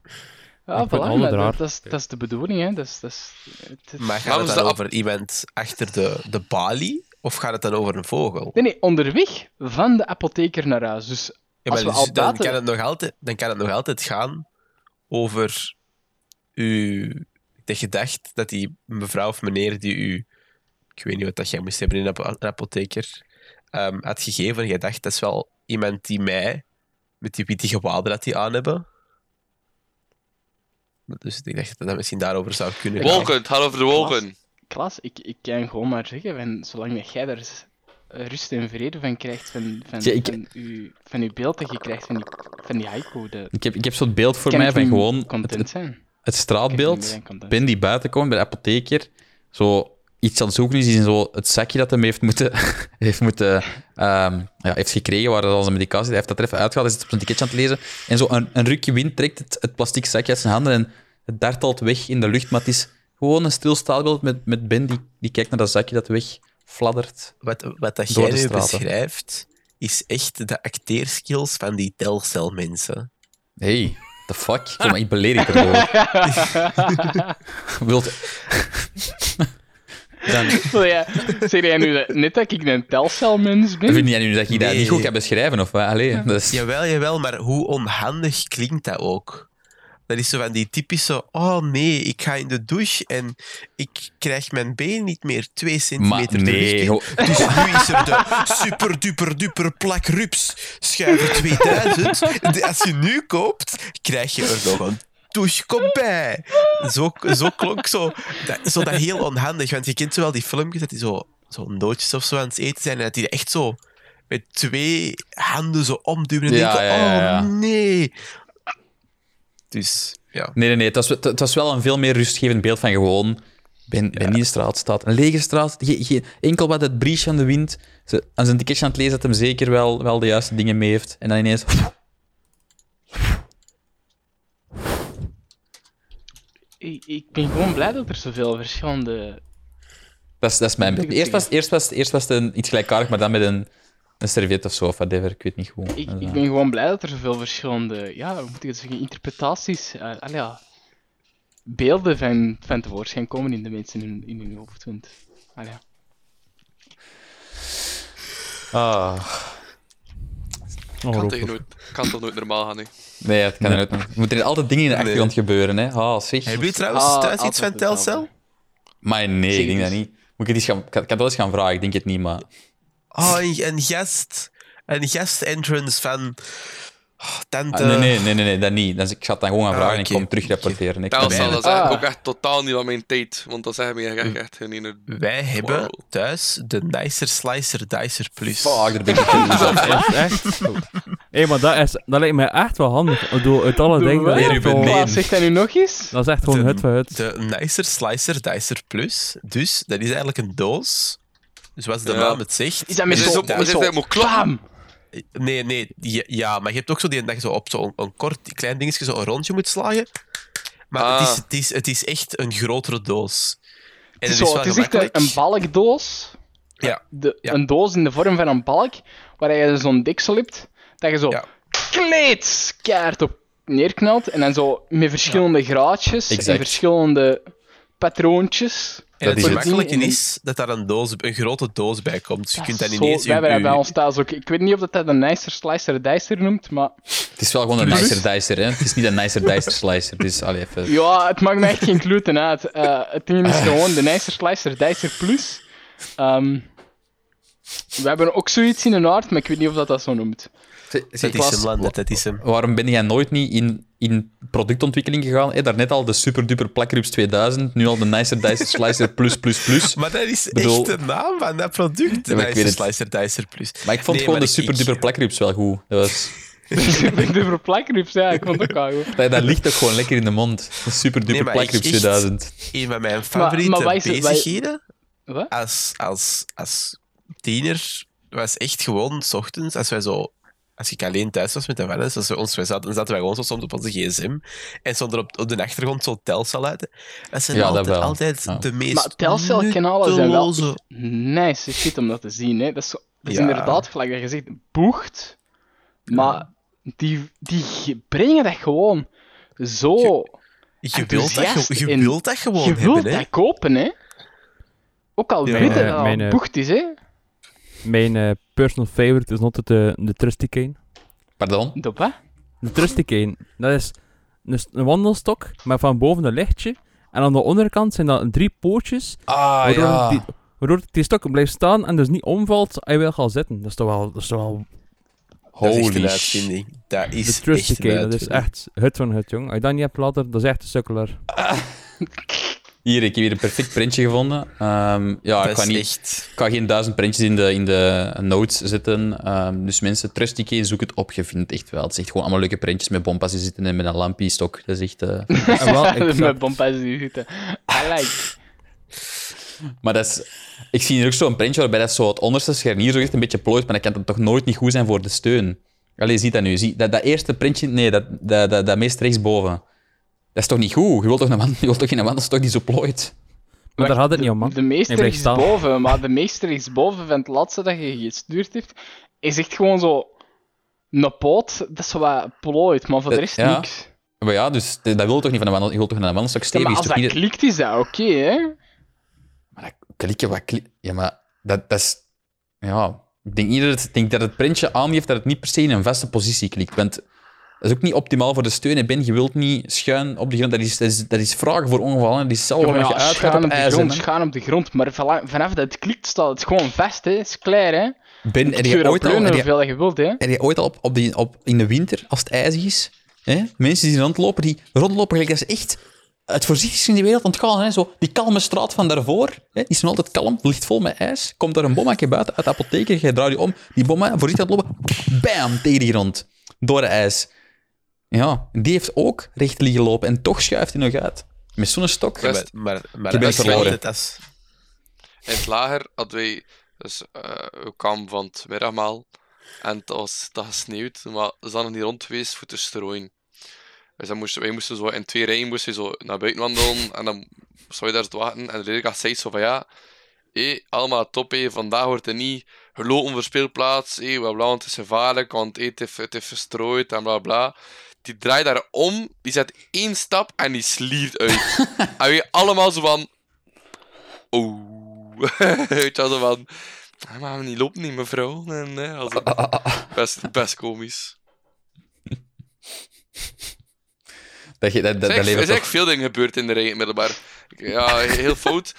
Ja, voilà, dat, dat, is, dat is de bedoeling, hè. Dat is, dat is, het is- Maar gaat Waarom het over iemand achter de, de balie? Of gaat het dan over een vogel? Nee, nee, onderweg van de apotheker naar huis. Dus Ja, als maar we dus al dan, kan het nog altijd, dan kan het nog altijd gaan over uw, de gedacht dat die mevrouw of meneer die u, ik weet niet wat dat jij moest hebben in een apo- een apotheker, ehm, had gegeven. Je dacht, dat is wel iemand die mij met die witte gewaden dat die aan hebben. Dus ik dacht dat dat misschien daarover zou kunnen gaan. Wolken, het gaat over de wolken. Klas, ik, ik kan gewoon maar zeggen, van, zolang dat jij daar rust en vrede van krijgt, van, van, Ja, ik- van, uw, van uw beeld dat je krijgt van die, van die haiku, de, Ik heb, ik heb zo'n beeld voor kan mij van gewoon het, content zijn. het straatbeeld. Ben die buiten komt bij de apotheker, zo iets aan het zoeken is in zo het zakje dat hem heeft moeten, heeft, moeten ehm, ja, heeft gekregen, waar al zijn medicatie, hij heeft dat er even uitgehaald, hij zit op zijn ticketje aan het lezen, en zo een, een rukje wind trekt het, het plastic zakje uit zijn handen en het dartelt weg in de lucht, maar het is gewoon een stil straatbeeld met, met Ben die, die kijkt naar dat zakje dat wegfladdert. Wat, wat dat Door jij de nu straten. beschrijft, is echt de acteerskills van die telcelmensen. Hey, the fuck? Ik voel me echt beledigd erdoor. Wilt... Dan Wil jij, zeg jij nu dat, net dat ik een telcelmens ben? vind jij nu dat je dat niet goed kan beschrijven, of wat? Allee, dat is... Jawel, jawel, maar hoe onhandig klinkt dat ook? Dat is zo van die typische, oh nee, ik ga in de douche en ik krijg mijn been niet meer twee Maar centimeter de nee, Dus nu is er de super duper duper plak rups schuiver 2000. De- Als je nu koopt, krijg je er nog een douchekop bij. Zo, zo klonk zo dat, zo dat heel onhandig. Want je kent zo wel die filmpjes dat die zo, zo nootjes of zo aan het eten zijn en dat die echt zo met twee handen zo omduwen en Ja, denken, ja, ja, ja. oh nee. Dus, ja. Nee, nee, nee. Het was, het, het was wel een veel meer rustgevend beeld van gewoon... Ben, ben niet in de straat staat. Een lege straat. Ge, ge- enkel wat het briesje aan de wind. Ze, aan zijn ticketje aan het lezen dat hem zeker wel, wel de juiste dingen mee heeft. En dan ineens... Ik, ik ben gewoon blij dat er zoveel verschillende... Dat is, dat is mijn beeld. Eerst was, eerst, was, eerst was het een, iets gelijkaardig, maar dan met een, een serviet of zo, of whatever. Ik weet niet hoe. Ik, ik eh, ben gewoon blij dat er zoveel verschillende, ja, hoe moet ik het zeggen, interpretaties, eh allee, ja, beelden van, van tevoorschijn komen in de mensen in, in hun hoofd. Want, allee, ja. ah. Kan, tegen nooit, kan toch nooit normaal gaan, hè. Nee, het kan er nooit. Er moeten altijd dingen in de achtergrond gebeuren, hè. Ah, zeg. Hebben jullie trouwens Ah, thuis iets van Telcel? Maar nee, ik denk dat niet. Moet ik het eens gaan... Ik kan, ik kan het wel eens gaan vragen, ik denk het niet, maar... Oh, een, een gast. Een gast-entrance van... Oh, tante... Ah, nee, nee, nee, nee, nee, dat niet. Is- ik ga het dan gewoon gaan Ah, vragen en oké. ik kom terug rapporteren. Ik dat is eigenlijk Ah. ook echt totaal niet van mijn tijd. Want dat zeggen we echt, echt geen ene... Wij hebben thuis de Nicer Slicer Dicer Plus. Fuck, daar ben ik niet echt... Hé, maar dat, is, dat lijkt mij echt wel handig. Bedoel, uit alle Doe dingen... wat? dat is Nee, zegt hij nu nog eens? Dat is echt gewoon De- hut voor hut. De Nicer Slicer Dicer Plus. Dus dat is eigenlijk een doos. Zoals de Ja. naam het zegt. Is dat met Het is zo, zo, bam! Nee, nee. Ja, maar je hebt ook zo die dat je zo op zo'n een kort klein dingetje zo een rondje moet slagen. Maar Ah. het, is, het, is, het is echt een grotere doos. En Het is, het zo, het is echt een, balkdoos. Ja. De, Ja. Een doos in de vorm van een balk, waar je zo'n deksel hebt, dat je zo Ja. keihard op neerknalt, en dan zo met verschillende graadjes en verschillende patroontjes. En Dat het is het. gemakkelijke En- is dat daar een, doos, een grote doos bij komt. Dus je Dat kunt is dat ineens... wij hebben bij ons thuis ook. Ik weet niet of dat, dat een nicer slicer dicer noemt, maar Het is wel gewoon een Plus. nicer dicer, hè. Het is niet een nicer dicer slicer. Het is... Allee, even... ja, het maakt me echt geen kluten uit. Eh, het ding is gewoon de nicer slicer dicer plus. Ehm, we hebben ook zoiets in een aard, maar ik weet niet of dat dat zo noemt. Dat is hem, Lande, dat is hem. Waarom ben jij nooit niet in, in productontwikkeling gegaan? Hey, daarnet al de super duper plakrups 2000, nu al de nicer dicer slicer plus plus plus. Maar dat is bedoel- echt de naam van dat product. De Ja, maar Nicer. Slicer Dicer Plus. Maar ik vond Nee, gewoon maar de ik- super duper ik- plakrups wel goed. Dat, was, de verplakrips, ja, ik vond het ook wel goed. dat, dat ligt ook gewoon lekker in de mond. De super duper Nee, maar ik plakrups echt- 2000. Een van mijn favoriete maar wij- bezigheden Wat? als, als, als tiener was echt gewoon, s ochtends, als wij zo... Als ik alleen thuis was met de Vanessa, als we ons, wij zaten, dan zaten wij gewoon zo soms op onze gsm en stond er op, op de achtergrond zo Telcel uit. Dat zijn Ja, altijd, Ja. de meest Maar Telcel-kanalen zijn wel nice shit om dat te zien. Hè. Dat is, zo- dat is Ja. inderdaad, gelijk dat je zegt, boegt. Maar die, die brengen dat gewoon zo... Je wilt dat, je en wilt dat gewoon je wilt hebben, hè. dat kopen, hè. Ook al je Eh, dat het eh, boegt is, hè. Mijn eh, personal favorite is altijd de, de Trusty Cane. Pardon? De wat? De Trusty Cane, dat is een, wandelstok met van boven een lichtje. En aan de onderkant zijn dat drie pootjes, Ah, waardoor, ja. die, waardoor die stok blijft staan en dus niet omvalt als je wil gaan zitten. Dat is toch wel... Dat is toch wel Dat is echt Holy shit. Dat is De Trusty Kane, dat is echt hut van hut, jong. Als je dat niet hebt later, dat is echt een sukkelaar. Hier, ik heb hier een perfect printje gevonden. Ehm, ja, ik is niet, echt... ik ga geen duizend printjes in de, in de notes zetten. Ehm, dus mensen, Trusty Kane, zoek het op. Je vindt het echt wel. Het is echt gewoon allemaal leuke printjes met bompas die zitten en met een lampie stok. Dat is echt... eh, En wel, ik Met bompas die zitten. I like. Maar dat is, ik zie hier ook zo'n printje waarbij dat zo het onderste scharnier zo echt een beetje plooit, maar dat kan dan toch nooit niet goed zijn voor de steun. Allee, je ziet dat nu. Zie, dat, dat eerste printje, nee, dat, dat, dat, dat meest rechtsboven. Dat is toch niet goed? Je wilt toch, een wand, je wilt toch geen wandelstok die zo plooit? maar daar gaat het niet om, man. De meeste Ik blijf staan. rechtsboven, maar de meeste rechtsboven van het laatste dat je gestuurd heeft, is echt gewoon zo... Een poot, dat is wat plooit, maar voor de rest ja. niks. Maar ja, dus dat wil toch niet van een wandel, je wilt toch een wandelstok Ja, stevig? maar is als dat niet- klikt, is dat oké, hè? Maar dat klikken, wat klik... Ja, maar dat, dat is... Ja, ik denk, niet dat het, ik denk dat het printje aangeeft dat het niet per se in een vaste positie klikt. Want dat is ook niet optimaal voor de steun. hè, Ben, je wilt niet schuin op de grond. Dat is, dat is, dat is vragen voor ongevallen. Dat is zelf Ja, als je uitgaat op op de ijs. grond, schuin op de grond. Maar vanaf dat het klikt, staat het gewoon vast, hè? is klaar, hè? Ben, heb je ooit al... je, hoeveel je wilt, hè? heb je ooit al op, op die, op, in de winter, als het ijzig is, hè, mensen die rondlopen, die rondlopen gelijk dat is echt het voorzichtigste in de wereld ontgaan. Hè, zo, die kalme straat van daarvoor, hè, die is nog altijd kalm, ligt vol met ijs. Komt er een bommetje buiten uit de apotheker, je draait je om, die bomma voorzichtig aan het lopen, bam, tegen de grond. Door de ijs. Ja, die heeft ook recht liggen lopen en toch schuift hij nog uit. Met zo'n stok. Best. maar, maar, maar Je bent verloren. als- In het lager hadden wij, dus eh, we kwamen van het middagmaal en het was dat gesneeuwd, maar ze hadden niet rond geweest voor te strooien. Dus dan moesten, wij moesten zo in twee rijen moesten zo naar buiten wandelen en dan zou je daar zo wachten en de leerkracht zei zo van ja, hé, allemaal top, hé, vandaag wordt er niet gelopen voor speelplaats, hé, bla bla, want het is gevaarlijk, want hé, het, heeft, het heeft verstrooid en bla bla. Die draait daar om, die zet één stap en die sliert uit. en wij allemaal zo van, oeh. Weet je wel, zo van... "Ah, Maar we niet lopen niet, mevrouw. En, best, best komisch. Dat, je- dat, Er dat, dat echt- er veel dingen gebeurd in de rij middelbaar. Ja, heel fout.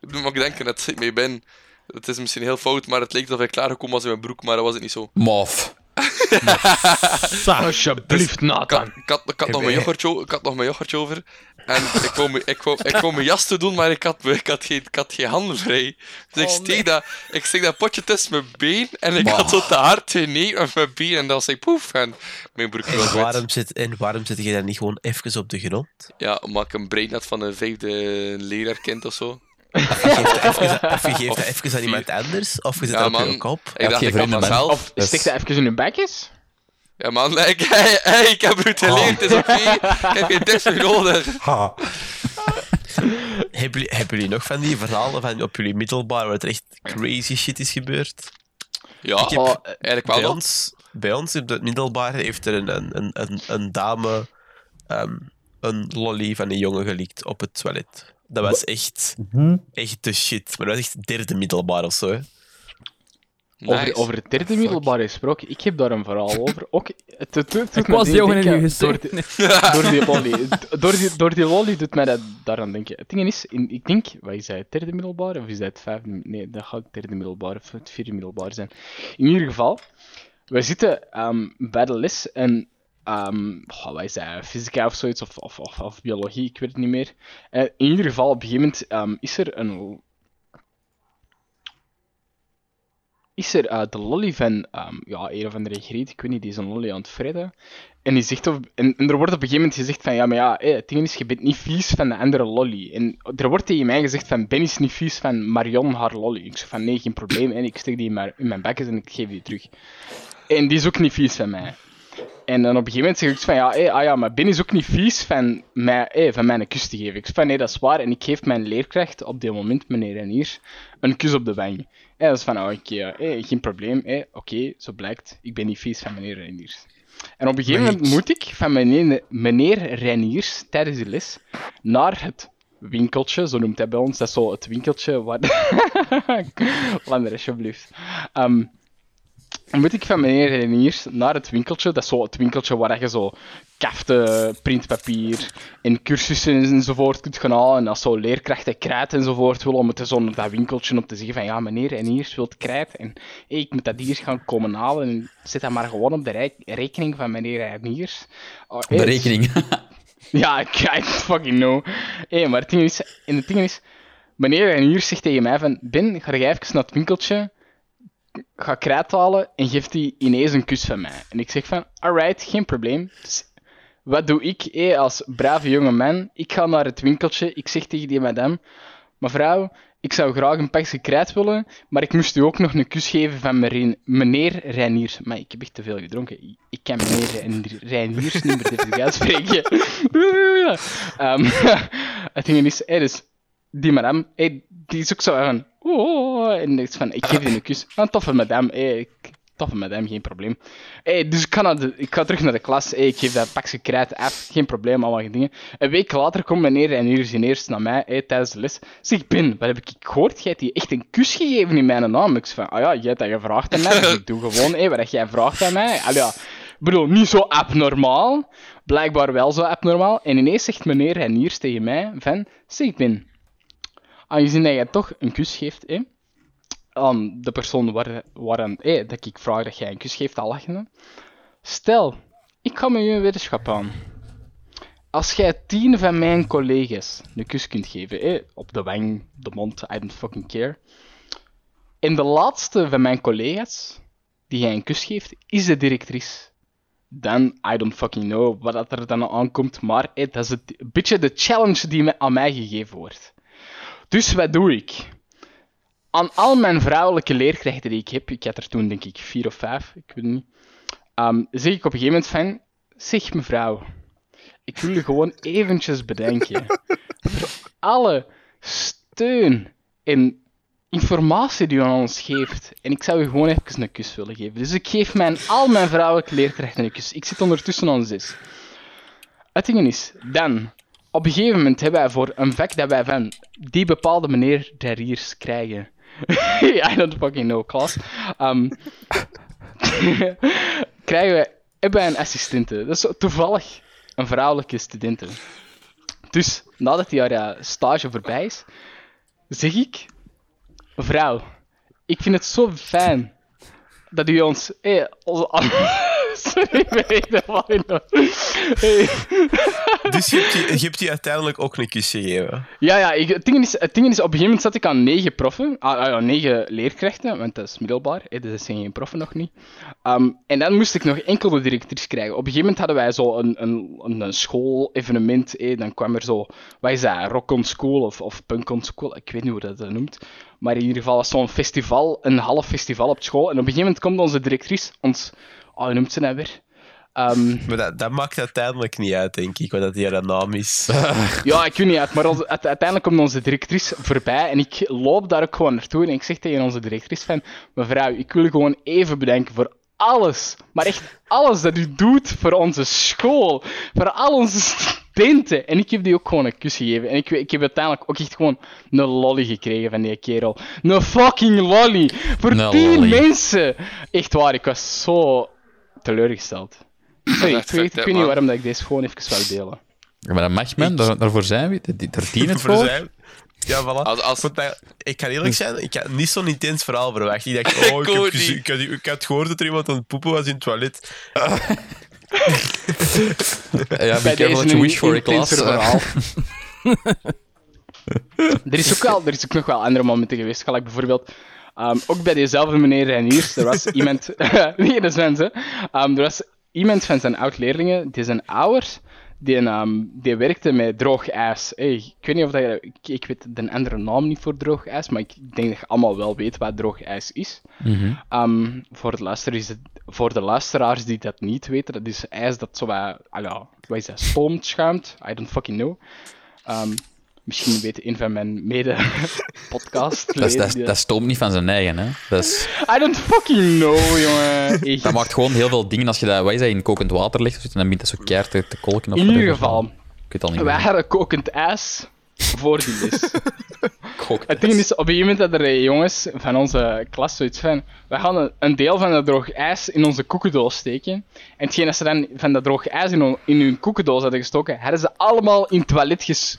maar ik denk dat ik mee ben. Het is misschien heel fout, maar het leek alsof ik klaargekomen was in mijn broek, maar dat was het niet zo. Mof. Alsjeblieft, Ik Nathan. had, ik had, ik had nog mijn yoghurtje, ik had nog mijn yoghurtje over. En ik wou, me- ik, wou, ik wou mijn jas te doen, maar ik had, ik had, geen, ik had geen handen vrij. Dus ik Oh, steek, dat, ik steek dat potje tussen mijn been en ik had zo te hard geneten met mijn been. En dan zei ik poef en mijn broek was waarom, zit, en waarom zit je dan niet gewoon even op de grond? Ja, omdat ik een brein had van een vijfde leraarkind of zo. Of je geeft dat even, of je geeft dat Of even aan iemand anders, of je zit Ja, dat op man. je. Ik dacht, geen ik vrienden, man. Of Dus- stik dat even in je bekjes? Ja, man, like, hey, hey, ik heb het geleerd, het is oké. Ik heb geen tips meer nodig. Hebben jullie, hebben jullie nog van die verhalen van op jullie middelbaar waar er echt crazy shit is gebeurd? Ja, Ik heb- Oh, eigenlijk wel. Bij nog. ons, bij ons in het middelbaar heeft er een, een, een, een, een dame ehm, een lolly van een jongen gelikt op het toilet. Dat was echt, echt de shit. Maar dat was echt derde middelbaar of zo. Hè. Over, Nice. over het derde middelbaar gesproken, ik heb daar een verhaal over. Ook, het, het, het, Ik was jongen in je gezicht. Door, die- door die lolly. Door die, door die lolly doet mij dat daaraan denken. Het ding is, in, ik denk, wat is dat, het derde middelbaar? Of is dat het vijfde? Nee, dat gaat het derde middelbaar of het vierde middelbaar zijn. In ieder geval, we zitten ehm, bij de les en... is dat, fysica of zoiets, of, of, of, of biologie, ik weet het niet meer. Eh, in ieder geval, op een gegeven moment ehm, is er een is er eh, de lolly van ehm, ja, een of andere griet, ik weet niet, die is een lolly aan het fredden. En, die zegt op, en, er wordt op een gegeven moment gezegd van, ja, maar ja, hé, het ding is, je bent niet vies van de andere lolly. En er wordt tegen mij gezegd van, Ben is niet vies van Marion haar lolly. Ik zeg van, nee, geen probleem. En ik steek die in mijn, in mijn bekjes en ik geef die terug. En die is ook niet vies van mij. En dan op een gegeven moment zeg ik van, ja, hé, ah ja, maar Ben is ook niet vies van, mij, hé, van mijn kus te geven. Ik zeg van, nee, dat is waar. En ik geef mijn leerkracht op dit moment, meneer Renier, een kus op de wang. En dat is van, oh, oké, hé, geen probleem, hé, oké, zo blijkt, ik ben niet vies van meneer Reniers. En op een gegeven moment moet ik van meneer, meneer Reniers tijdens de les naar het winkeltje, zo noemt hij bij ons, dat is zo het winkeltje waar... Lander, alsjeblieft. Ehm, moet ik van meneer Reniers naar het winkeltje. Dat is zo het winkeltje waar je zo kaften, printpapier en cursussen enzovoort kunt gaan halen. En als zo leerkrachten krijt enzovoort willen, moeten zo naar dat winkeltje om te zeggen van ja, meneer Reniers wilt krijt. En hey, ik moet dat hier gaan komen halen. En zet dat maar gewoon op de rekening van meneer Reniers. Oh, hey, Berekening. ja, ik I fucking know. Hé, maar het ding is, en het ding is, meneer en hier zegt tegen mij van, Ben, ga jij even naar het winkeltje, ga krijt halen en geeft die ineens een kus van mij. En ik zeg van, alright, geen probleem. Dus wat doe ik, als brave jonge man? Ik ga naar het winkeltje, ik zeg tegen die madame, mevrouw, ik zou graag een pakje krijt willen, maar ik moest u ook nog een kus geven van meneer, Reiniers. Maar ik heb echt te veel gedronken. Ik- kan meneer Reinier- Reiniers niet meer uitspreken. Ehm, het ding is, hey, dus die madame, hey, die is ook zo van, oh, en ik van, ik geef je een kus. Een toffe madame, hey, ik- toffe madame, geen probleem. Hey, dus ik ga, ik terug naar de klas, hey, ik geef dat pakje krijt af, geen probleem, allemaal dingen. Een week later komt meneer en hier zien eerst naar mij hey, tijdens de les. Zeg, Ben, wat heb ik gehoord? Jij hebt die echt een kus gegeven in mijn naam. Ik van, ah ja, jij hebt dat gevraagd aan mij, dus ik doe gewoon hey, wat jij vraagt aan mij. Al ja, bedoel, niet zo abnormaal, blijkbaar wel zo abnormaal. En ineens zegt meneer Reniers tegen mij van, zeg Ben, aangezien dat jij toch een kus geeft, hè, aan de persoon waar, waaraan, hè, dat ik vraag dat jij een kus geeft, al lachende. Stel, ik ga met je een wetenschap aan. Als jij tien van mijn collega's een kus kunt geven, op de wang, de mond, I don't fucking care. En de laatste van mijn collega's die jij een kus geeft, is de directrice. Dan, I don't fucking know wat er dan aankomt, maar dat is het, een beetje de challenge die aan mij gegeven wordt. Dus wat doe ik? Aan al mijn vrouwelijke leerkrachten die ik heb, ik had er toen denk ik vier of vijf, ik weet het niet, ehm, zeg ik op een gegeven moment van, zeg mevrouw, ik wil u gewoon eventjes bedenken. voor alle steun en informatie die u aan ons geeft. En ik zou u gewoon even een kus willen geven. Dus ik geef mijn, al mijn vrouwelijke leerkrachten een kus. Ik zit ondertussen aan zes. Het ding is, dan, op een gegeven moment hebben wij voor een vak dat wij van die bepaalde meneer Derriers krijgen. I don't fucking know, klas. Ehm, krijgen wij, hebben een assistente. Dat is toevallig een vrouwelijke studente. Dus, nadat die haar eh, stage voorbij is, zeg ik... Vrouw, ik vind het zo fijn dat u ons... Hey, onze... Sorry, ik de- Hey. Dus je hebt, die, je hebt die uiteindelijk ook een kus gegeven. Ja, ja het, ding is, het ding is, op een gegeven moment zat ik aan negen proffen. Ah, ah, negen leerkrachten, want dat is middelbaar. Hè, dus dat zijn geen proffen nog niet. Ehm, en dan moest ik nog enkel de directrice krijgen. Op een gegeven moment hadden wij zo een, een, een, school-evenement. hè, dan kwam er zo, wat is dat, rock on school of, of punk on school. Ik weet niet hoe dat, dat noemt. Maar in ieder geval was zo'n festival, een half festival op school. En op een gegeven moment komt onze directrice ons... Oh, hoe noemt ze dat weer? Ehm, Maar dat, dat maakt uiteindelijk niet uit, denk ik, wat dat hier een naam is. Ja, ik weet niet uit, maar uiteindelijk komt onze directrice voorbij en ik loop daar ook gewoon naartoe en ik zeg tegen onze directrice van, mevrouw, ik wil u gewoon even bedanken voor alles, maar echt alles dat u doet voor onze school, voor al onze studenten. En ik heb die ook gewoon een kus gegeven. En ik, ik heb uiteindelijk ook echt gewoon een lolly gekregen van die kerel. Een fucking lolly! Voor tien mensen! Echt waar, ik was zo teleurgesteld. Sorry, ik, weet- ik weet niet waarom dat ik deze gewoon even wou delen. Ja, maar dat mag, man. Daar, daarvoor zijn we. Die- Daar dienen het Voor zijn- Ja, voilà. Als, als, dat- ik kan eerlijk zijn, ik had niet zo'n intens verhaal verwacht. Ik dacht, oh, ik, heb ook gezien- ik, had, ik had gehoord dat er iemand aan het poepen was in het toilet. Ja, be bij careful deze what you een wish for, klas. verhaal. er, is ook wel, er is ook nog wel andere momenten geweest. Gelijk bijvoorbeeld, ehm, ook bij dezelfde meneer Reiniers, er was iemand... nee, dat is Wens, hè. Ehm, er was iemand van zijn oud-leerlingen, die zijn ouders, die, ehm, die werkte met droog ijs. Hey, ik weet niet of dat je... Ik, ik weet de andere naam niet voor droog ijs, maar ik denk dat je allemaal wel weet wat droog ijs is. Mhm. Ehm, voor, de luisteraars, is het- voor de luisteraars die dat niet weten, dat is ijs dat zo wat, ah ja, wat is dat, schuimt. I don't fucking know. Ehm, misschien weet een van mijn mede-podcast. Dat, dat, dat stoomt niet van zijn eigen, hè. Dat, is, I don't fucking know, jongen. Echt. dat maakt gewoon heel veel dingen als je dat, wat is dat, in kokend water legt, en dan begint dat zo keihard te, te kolken. Of In ieder geval, Ik weet al niet wij hadden kokend ijs voor die les. Het ding is, op een gegeven moment hadden er jongens van onze klas zoiets van... We gaan een, deel van dat droog ijs in onze koekendoos steken. En hetgeen dat ze dan van dat droog ijs in, hun- in hun koekendoos hadden gestoken, hadden ze allemaal in het toilet ges,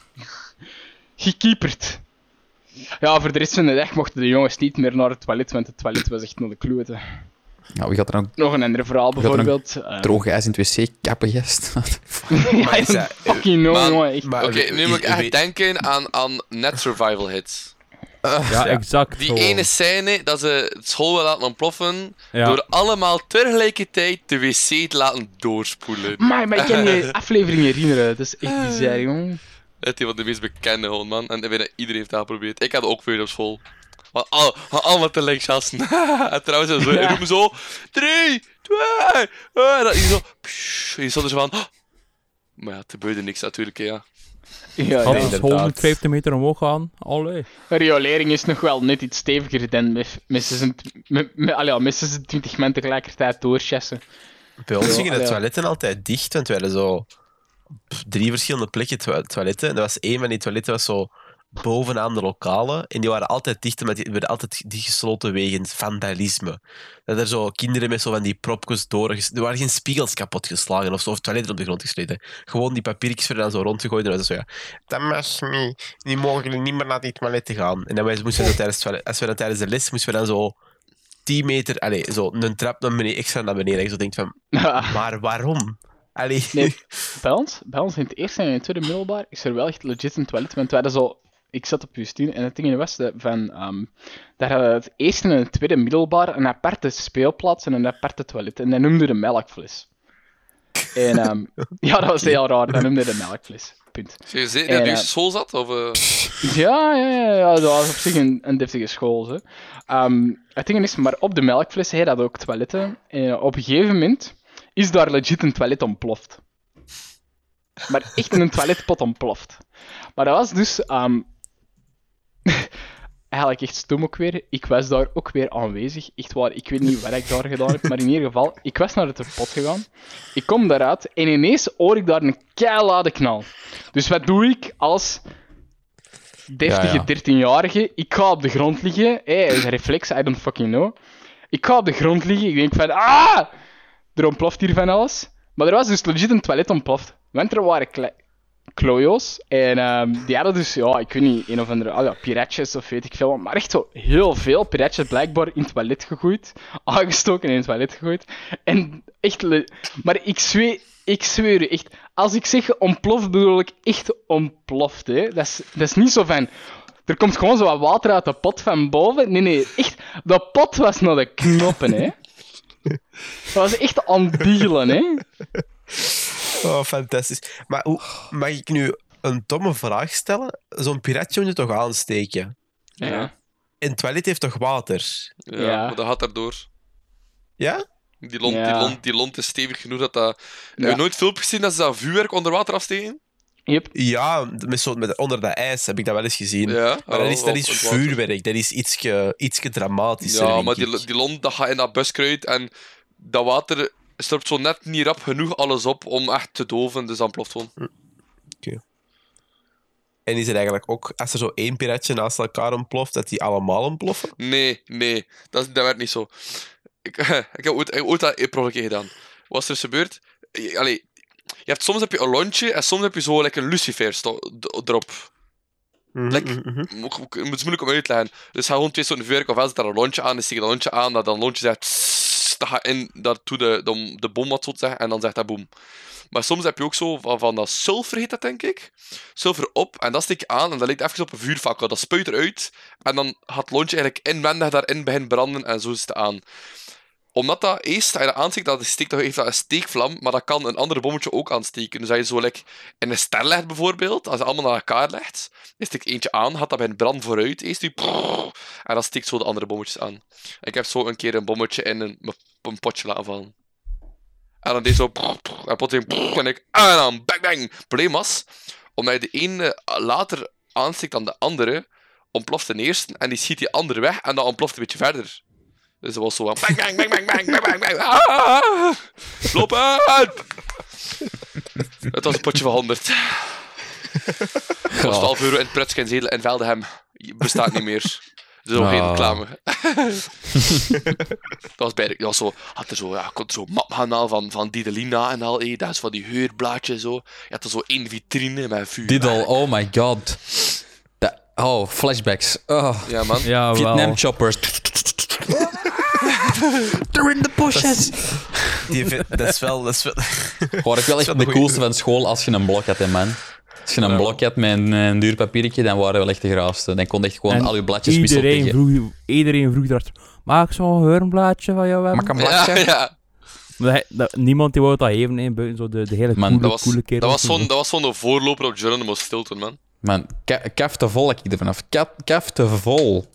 gekieperd. Ja, voor de rest van de dag mochten de jongens niet meer naar het toilet, want het toilet was echt naar de kloten. Nou, wie gaat er nog Nog een ander verhaal er bijvoorbeeld. eh, droog ijs in het wc kappen, gast? ja, is dat- fucking no, Oké, nu moet ik echt denken aan, aan net survival hits. Ja, exact. Die zo. ene scène dat ze het school willen laten ontploffen, Ja. door allemaal tegelijkertijd de wc te laten doorspoelen. Maar, maar ik kan je aflevering herinneren. Dat is echt bizar, jongen. Het is wat de meest bekende gewoon, man. En ik weet dat iedereen heeft dat geprobeerd. Ik had ook veel op school. Maar al, allemaal te linksassen. en trouwens, zo, ik doe me zo... Drie, twee... Eh, en dan zo... Psh, je stond dus van... Oh. Maar ja, het gebeurde niks natuurlijk, ja. Ja, Anders nee, 150 meter omhoog gaan, allee. Riolering is nog wel net iets steviger dan missen ze, ja, missen 20 men tegelijkertijd doorchessen. Bij ons gingen de toiletten altijd dicht, want wij hadden zo drie verschillende plekken to- toiletten. En er was één van die toiletten was zo bovenaan de lokalen. En die waren altijd dicht, maar die werden altijd dichtgesloten wegens vandalisme. Dat er zo kinderen met zo van die propjes door... Er waren geen spiegels kapot geslagen of zo, of toiletten op de grond gesleten. Gewoon die papiertjes werden dan zo rondgegooid en dan zo, ja... Dat mag niet. Die mogen niet meer naar die toiletten gaan. En dan wij- moesten we tijdens, als we dan tijdens de les, moesten we dan zo... 10 meter, allez, zo een trap naar beneden, extra naar beneden. En zo denkt van, maar waarom? Allee. Nee, bij ons, bij ons in het eerste en in het tweede middelbaar is er wel echt legit een toilet. Want we hadden zo... Ik zat op Justine en het ding was dat van... ehm, daar hadden het eerste en het tweede middelbaar een aparte speelplaats en een aparte toilet. En dat noemde de melkfles. En ehm, ja, dat was heel raar. Dat noemde de melkfles. Punt. Zeg je zeker En, dat je eh, school zat? Of, eh? Ja, ja, ja, ja, dat was op zich een, een deftige school. Hè. Ehm, het ding is, maar op de melkfles hij had ook toiletten. En op een gegeven moment is daar legit een toilet ontploft. Maar echt een toiletpot ontploft. Maar dat was dus... ehm, eigenlijk echt stom ook weer. Ik was daar ook weer aanwezig. Echt waar, ik weet niet wat ik daar gedaan heb, maar in ieder geval, ik was naar het pot gegaan. Ik kom daaruit en ineens hoor ik daar een keilade knal. Dus wat doe ik als deftige Ja, ja. 13-jarige? Ik ga op de grond liggen. Hey, een reflex, I don't fucking know. Ik ga op de grond liggen, ik denk van, ah! Er ontploft hier van alles. Maar er was dus legit een toilet ontploft. Want er waren klojo's. En ehm, die hadden dus, ja, ik weet niet, een of andere, ah ja, piratjes of weet ik veel. Maar echt zo heel veel piratjes blijkbaar in het toilet gegooid. Aangestoken in het toilet gegooid. En echt, maar ik zweer, ik zweer echt, als ik zeg ontploft, bedoel ik echt ontploft, hè. Dat is, dat is niet zo van... Er komt gewoon zo wat water uit de pot van boven. Nee, nee, echt. De pot was naar de knoppen, hè. Dat was echt aan het bielen, hè. Oh, fantastisch. Maar hoe, mag ik nu een domme vraag stellen? Zo'n piratje moet je toch aansteken? Ja. En het toilet heeft toch water? Ja, Ja. maar dat gaat daardoor. Ja? Die lont, Ja. die, lont, die lont is stevig genoeg dat dat... Heb je nooit filmpjes gezien dat ze dat vuurwerk onder water afsteken? Yep. Ja, met zo, met, onder dat ijs heb ik dat wel eens gezien. Ja. Maar dat is, dat is vuurwerk, dat is ietske, ietske dramatischer. Ja, maar die, die lont dat gaat in dat buskruid en dat water storpt zo net niet rap genoeg alles op om echt te doven, dus dan ploft gewoon. En is het eigenlijk ook, als er zo één piratje naast elkaar ontploft, dat die allemaal ontploffen? Nee, nee, dat, dat werd niet zo. Ik, ik heb ooit, ik heb ooit dat een keer gedaan. Wat is er gebeurd? Allee, je hebt, soms heb je een lontje en soms heb je zo like, een lucifer erop. Mhm. Mo- mo- Het is moeilijk om uit te leggen. Dus ga gewoon twee soorten vuurwerk of wel zet daar een lontje aan, dan steek je dat lontje aan, dat dan lontje zegt dat gaat in, dat doet de, de, de bom wat zo te zeggen, en dan zegt dat boom. Maar soms heb je ook zo van, van dat sulfur heet dat denk ik. Sulfur op en dat steek je aan en dat lijkt even op een vuurfakkel. Dat spuit eruit en dan gaat het lontje eigenlijk inwendig daarin beginnen branden en zo is het aan. Omdat dat eerst, als je dat aansteekt, dat steekt, heeft dat een steekvlam, maar dat kan een ander bommetje ook aansteken. Dus als je zo like, in een ster legt bijvoorbeeld, als je allemaal naar elkaar legt, je steekt eentje aan, gaat dat bij een brand vooruit, eerst die en dan steekt zo de andere bommetjes aan. Ik heb zo een keer een bommetje in een, een potje laten vallen. En dan deed zo en plotseling en ik en dan bang bang. Probleem was, omdat je de ene later aansteekt dan de andere, ontploft de eerste en die schiet die andere weg en dan ontploft een beetje verder. Dus dat was zo van... Bang, bang, bang, bang, bang, bang, bang, bang. Ah! Het was een potje van 100. Kost ja. 12 euro in Prutskenzedel en Veldenhem. Bestaat niet meer. Is ook geen reclame. dat was bij ja, zo, had er zo, ja, kon zo map gaan halen van, van Didelina en al, eh, dat is van die heurblaadje zo. Je had er zo één vitrine met vuur. Didel, oh my god. Oh, flashbacks. Oh. Ja, man. Vietnam choppers. They're in the bushes. Die, vi- dat is wel... Dat is wel Hoor ik wel echt de coolste van school als je een blok had, hè, man. Als je een blok had met een, een duur papiertje, dan waren we wel echt de graafste. Dan kon je echt gewoon En al je bladjes wisselen Iedereen tegen. vroeg, iedereen vroeg erachter, mag ik zo'n heurblaadje van jou hebben? Mag ik een Ja, bladje? ja. Maar hij- dat- niemand die wou dat even, hè, buiten zo de, de hele Man, coole, Dat was, coole kerel. dat was zo'n dat was zo'n de voorloper op Geronimo Stilton, man. Man, ka- kaf te vol heb ik er vanaf. Ka- Kaf te vol.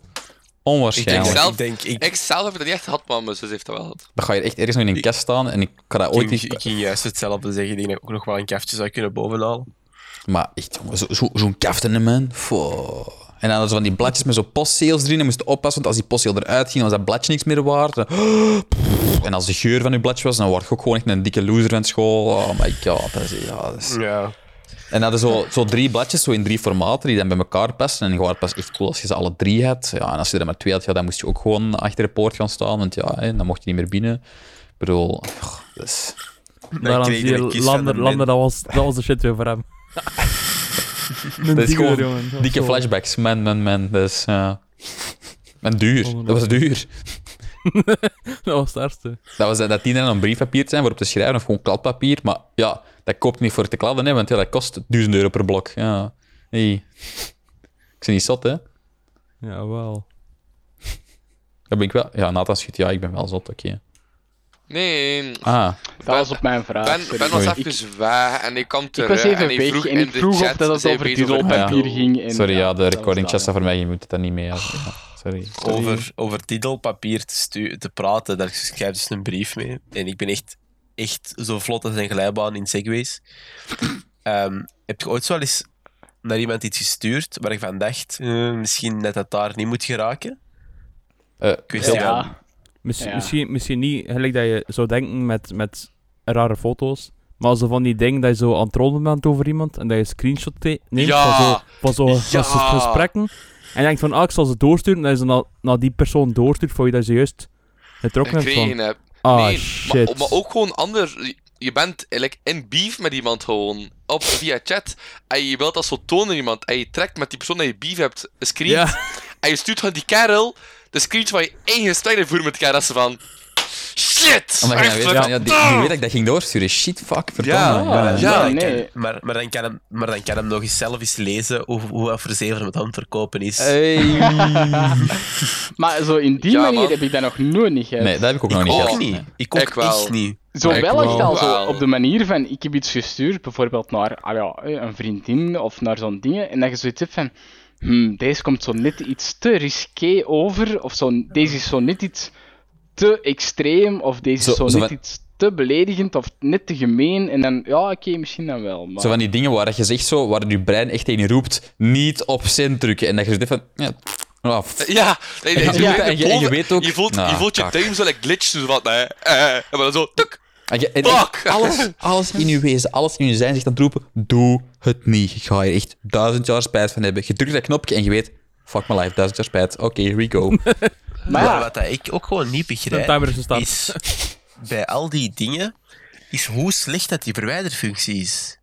ik, denk, Onwaarschijnlijk. zelf- ik denk... Ik, Ik zelf heb het niet echt gehad, maar mijn zus heeft dat wel gehad. Dan ga je echt ergens nog in een kast staan en ik kan dat ooit ging, niet... ik ging juist hetzelfde zeggen. Ik denk dat ik ook nog wel een kaftje zou kunnen bovenhalen. Maar echt, jongen, zo- zo- zo'n kaften, man. En dan hadden ze van die bladjes met zo'n postzeels erin. En moest je oppassen, want als die postzeel eruit ging, was dat bladje niks meer waard. En als de geur van je bladje was, dan word je ook gewoon echt een dikke loser van school. Oh my god. Dat is, ja, dat is... Ja. En hadden zo, zo drie bladjes, zo in drie formaten, die dan bij elkaar passen. En je was pas echt cool als je ze alle drie had. Ja, en als je er maar twee had, ja, dan moest je ook gewoon achter de poort gaan staan. Want ja, hè, dan mocht je niet meer binnen. Ik bedoel, oh, dat is... Zie je van Lander, de Lander dat, was, dat was de shit weer voor hem. Een Dat is dikke gewoon jongen, dat dikke zo- flashbacks. Man, man, man. Dat is... ja. En duur. Dat was duur. Dat was het ergste. Dat was dat dat die dan een briefpapier zijn waarop te schrijven, of gewoon kladpapier. Maar ja, dat koopt niet voor te kladden, hè, want ja, dat kost 1000 euro per blok. Ja. Hey. Ik ben niet zot, hè? Ja, wel. Dat ben ik wel. Ja, Nathan schudt, ja, ik ben wel zot, oké. Nee, Ah, Dat was op mijn vraag. Ben, ben was even weg en ik kwam Ik terug was even en weg vroeg en in ik de vroeg of dat het over ja. ging. En, sorry, ja, de recording staat voor mij, je moet het daar niet mee. Ja, sorry. Over, over titelpapier te, te praten, daar schrijf dus een brief mee. En ik ben echt, echt zo vlot als een glijbaan in segways. Ehm, heb je ooit zo wel eens naar iemand iets gestuurd waar ik van dacht, eh, misschien dat dat daar niet moet geraken? Eh, Ja. van- Misschien, Ja. misschien, misschien niet gelijk dat je zou denken met, met rare foto's. Maar zo van die dingen dat je zo aan het rollen bent over iemand en dat je een screenshot neemt Ja. van zo, van zo Ja. van zo gesprekken. En je denkt van, ah, ik zal ze doorsturen. En dat je ze naar, naar die persoon doorstuurt voor je dat ze juist getrokken hebt van... heb. Ah, nee, shit. Maar, maar ook gewoon ander. Je bent like, in beef met iemand gewoon. Op, via chat. En je wilt dat zo tonen aan iemand. En je trekt met die persoon dat je beef hebt een screen. Ja. En je stuurt van die kerel de screens van je eigen gesprek voert met elkaar. Dat ze van. Shit! Omdat je dan echt weet, wat- van, ja, die, die weet dat ik dat ging doorsturen. Shit, fuck, verdomme. Ja. Ja, Maar, dan- Ja, nee. kan, maar, maar, dan kan hem, maar dan kan hem nog eens zelf eens lezen hoe, hoe zeven met hand verkopen is. Hey. Maar zo in die Ja, manier man. heb ik dat nog nooit niet gehad. Nee, dat heb ik ook nog ik niet ook gehad. niet. Ik ook Ik wel. echt niet. Zo Ik wel echt wel. al zo op de manier van, ik heb iets gestuurd, bijvoorbeeld naar ah ja, een vriendin of naar zo'n dingen, en dat je zoiets hebt van, hmm, deze komt zo net iets te risqué over, of zo, deze is zo net iets te extreem, of deze Zo- is zo, zo net van- iets te beledigend, of net te gemeen, en dan, ja, oké, misschien dan wel, maar... Zo van die dingen waar je zegt zo, waar je brein echt tegen je roept, niet op zend drukken. En dat je zegt van, ja, oh, f- Ja, nee, nee, En je in de en je- en je boven- weet ook- Je voelt, Nou, je, voelt je zo like glitch, zo wat, nee, eh, en dan zo, tuk. En je- en Fuck! Alles, alles in je wezen, alles in je zijn zegt aan het roepen, doe het niet. Ik ga hier echt duizend jaar spijt van hebben. Je drukt dat knopje en je weet, fuck my life, duizend jaar spijt. Oké, here we go. maar ja, wat dat ik ook gewoon niet begrijp, is bij al die dingen, is hoe slecht dat die verwijderfunctie is.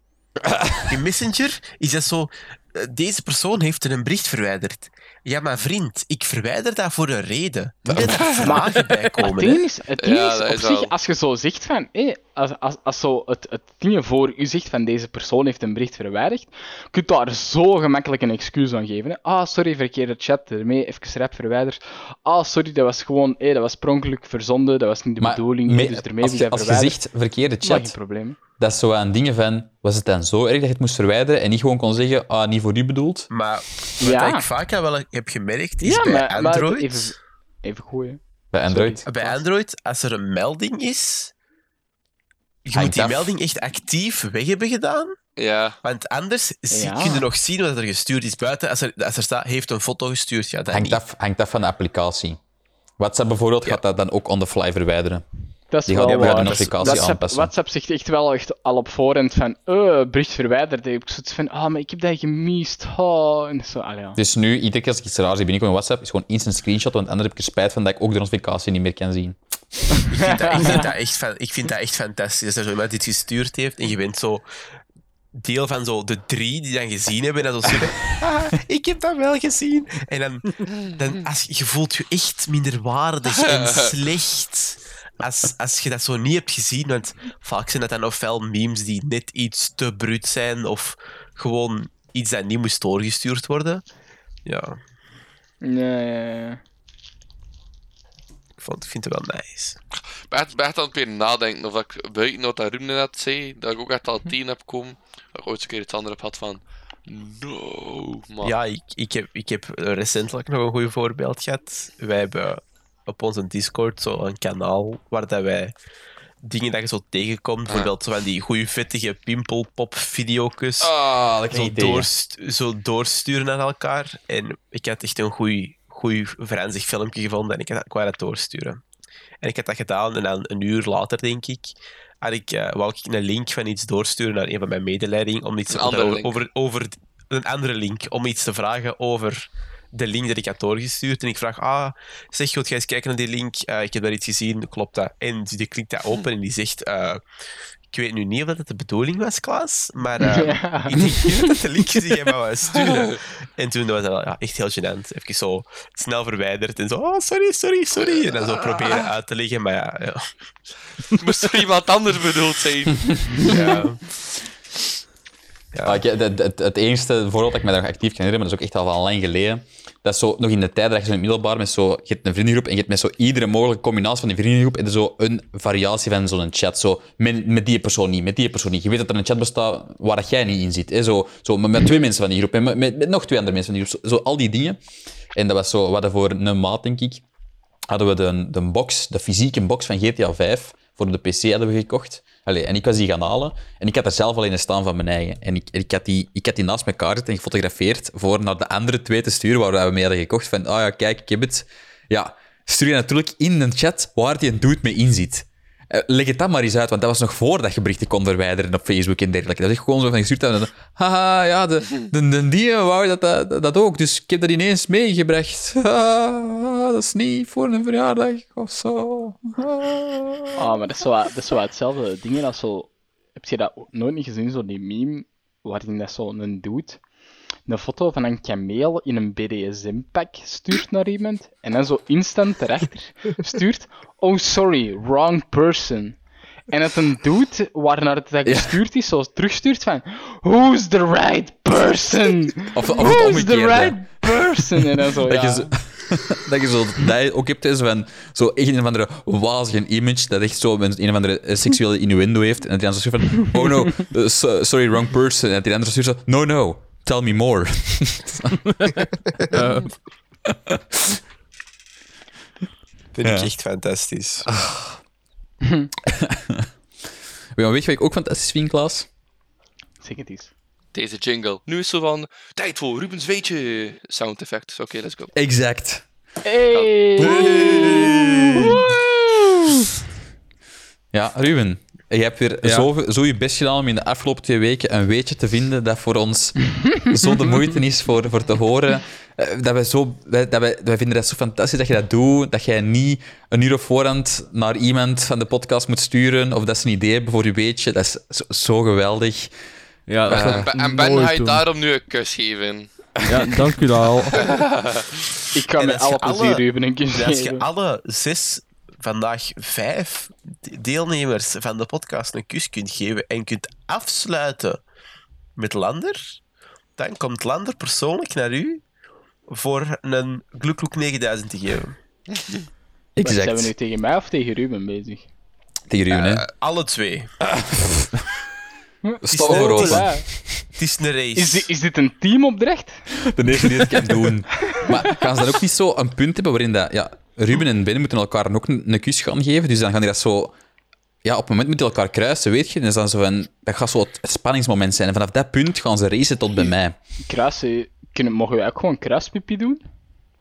In Messenger is dat zo, eh, deze persoon heeft een bericht verwijderd. Ja, maar vriend, ik verwijder dat voor een reden. Niet dat er vragen bij het komen. ding hè. is, het ding Ja, is dat op is zich, wel- als je zo zegt van, hé, als, als, als zo het, het ding voor u zegt van deze persoon heeft een bericht verwijderd, kun je daar zo gemakkelijk een excuus aan geven. Hè? Ah, sorry, verkeerde chat, ermee even rap verwijderd. Ah, sorry, dat was gewoon, hé, dat was spronkelijk verzonden, dat was niet de Maar bedoeling, dus ermee als, heb je, als je zegt verkeerde Maar geen chat, probleem. dat is zo aan dingen van, was het dan zo erg dat je het moest verwijderen en niet gewoon kon zeggen, ah, niet voor u bedoeld? Maar wat Ja. ik vaak wel heb gemerkt, is Ja, bij maar, maar Android... even, even gooien. Bij Android. Bij Android, als er een melding is, je moet die af. melding echt actief weg hebben gedaan. Ja. Want anders zie- Ja. kun je nog zien wat er gestuurd is buiten. Als er, als er staat, heeft een foto gestuurd, ja, dat Hangt af, hangt af van de applicatie. WhatsApp bijvoorbeeld Ja. gaat dat dan ook on the fly verwijderen. Dat is Die wel gaat de notificatie WhatsApp, aanpassen. WhatsApp zegt echt wel echt al op voorhand van, eh, bericht verwijderd. Ik zoiets van, ah, maar ik heb dat gemist. Oh. En zo, allee, ja. Dus nu, iedere keer als ik iets raars zie binnenkomen in WhatsApp, is gewoon instant screenshot, want anders heb ik er spijt van dat ik ook de notificatie niet meer kan zien. Ik vind dat, ik vind dat, echt, fan- ik vind dat echt fantastisch. Als er zo iemand dit gestuurd heeft en je bent zo deel van zo de drie die dan gezien hebben en dan zo zeggen, ah, ik heb dat wel gezien. En dan, dan als, je voelt je echt minderwaardig en slecht als, als je dat zo niet hebt gezien. Want vaak zijn dat dan ofwel memes die net iets te bruut zijn of gewoon iets dat niet moest doorgestuurd worden. Ja, Ja, ja, ja. Ik, vond, ik vind het wel nice. Ik ben echt, ben echt aan het weer nadenken of ik buiten wat dat Ruben net zei, dat ik ook echt al tien heb komen, dat ik ooit eens een keer iets anders heb gehad van. No, man. Ja, ik, ik, heb, ik heb recentelijk nog een goed voorbeeld gehad. Wij hebben op onze Discord zo een kanaal waar dat wij dingen dat je zo tegenkomt, bijvoorbeeld zo van die goede vettige pimpelpop-video's, Ah, dat zo, doorst, zo doorsturen naar elkaar. En ik had echt een goed Franzig filmpje gevonden en ik, had, ik wou dat doorsturen. En ik had dat gedaan en dan een uur later, denk ik, had ik, eh, wou ik een link van iets doorsturen naar een van mijn medeleiding om iets over, over, over een andere link, om iets te vragen over de link dat ik had doorgestuurd. En ik vraag, ah, zeg, goed, ga eens kijken naar die link. Eh, ik heb daar iets gezien, klopt dat? En die klikt dat open en die zegt, eh, ik weet nu niet of dat het de bedoeling was, Klaas, maar eh, Ja. ik denk dat de link is die jij mij wou sturen. En toen was dat wel ja, echt heel gênant. Even zo snel verwijderd en zo, oh, sorry, sorry, sorry. En dan zo proberen uit te leggen, maar ja, ja. Moest er iemand anders bedoeld zijn? ja. Ah, ik- het, het, het enige voorbeeld dat ik me daar nog actief kan herinneren, maar dat is ook echt al van lang geleden. Dat is zo, nog in de tijd dat je zo in het middelbaar met zo, je hebt een vriendengroep en je hebt met zo iedere mogelijke combinatie van die vriendengroep en zo een variatie van zo'n chat. Zo, met, met die persoon niet, met die persoon niet. Je weet dat er een chat bestaat waar jij niet in zit. Hè? Zo, zo, met, twee mensen van die groep en met, met, nog twee andere mensen van die groep. Zo, al die dingen. En dat was zo, hadden voor een maat, denk ik, hadden we de, de box, de fysieke box van GTA 5 voor de PC hadden we gekocht. En ik was die gaan halen. En ik had er zelf al in staan van mijn eigen. En ik, ik, had die, ik had die naast elkaar zitten en gefotografeerd voor naar de andere twee te sturen waar we mee hadden gekocht. Van, ah ja, kijk, ik heb het. Ja, stuur je natuurlijk in een chat waar die een dude mee in zit. Eh, leg het dan maar eens uit, want dat was nog voordat je berichten kon verwijderen op Facebook en dergelijke. Dat is gewoon zo van gestuurd dan, Haha, ja, de, de, de die wou dat, dat, dat ook, dus ik heb dat ineens meegebracht. Dat is niet voor een verjaardag of zo. Ah. Ah, maar dat is, wel, dat hetzelfde dingen als zo... Heb je dat nooit niet gezien, zo die meme, waarin dat zo een dude een foto van een kameel in een BDSM-pak stuurt naar iemand, en dan zo instant erachter stuurt, oh sorry, wrong person. En dat een dude, waarnaar het gestuurd is, zo terugstuurt van, who's the right person? Of, of het Who's the right person? En dan zo, Dat ja. je zo, dat je zo dat ook hebt, is van zo echt een of andere wazige image dat echt zo een of andere eh, seksuele innuendo heeft. En dat hij dan zo stuurt van, oh no, eh, so- sorry, wrong person. En dat die andere stuurt zo, no, no, tell me more. Vind Ja. ik echt fantastisch. Maar weet je wat ik ook fantastisch vind, Klaas? Zeg het eens. Deze jingle. Nu is zo van, tijd voor Rubens Weetje. Sound effect. Oké, let's go. Exact. Hey! Ja, Ruben, je hebt weer Ja. zo, zo je best gedaan om in de afgelopen twee weken een weetje te vinden dat voor ons zo de moeite is voor, voor te horen. Eh, Dat wij, zo, wij, dat wij, wij vinden dat zo fantastisch dat je dat doet, dat jij niet een uur op voorhand naar iemand van de podcast moet sturen of dat ze een idee hebben voor je weetje. Dat is zo, zo geweldig. Ja, dat Eh, En Ben ga je daarom nu een kus geven. Ja, dank u wel. Ik kan met alle plezier alle- Ruben een keer als je alle zes, vandaag vijf de- deelnemers van de podcast een kus kunt geven en kunt afsluiten met Lander, dan komt Lander persoonlijk naar u voor een Gloekloek 9000 te geven. Maar Zijn we nu Exact. tegen mij of tegen Ruben bezig? Tegen Ruben, hè. Eh, alle twee. Sta voor open. Ja. Het is een race. Is, dit, is dit een teamopdracht? De eerste die het kan doen. Maar gaan ze dan ook niet zo een punt hebben waarin dat, ja, Ruben en Ben moeten elkaar ook een, een kus gaan geven, dus dan gaan die dat zo... Ja, op het moment moeten die elkaar kruisen, weet je. En dan is dan zo van, dat gaat zo het spanningsmoment zijn. En vanaf dat punt gaan ze racen tot bij mij. Kruisen, kunnen, mogen wij ook gewoon kruispipi doen?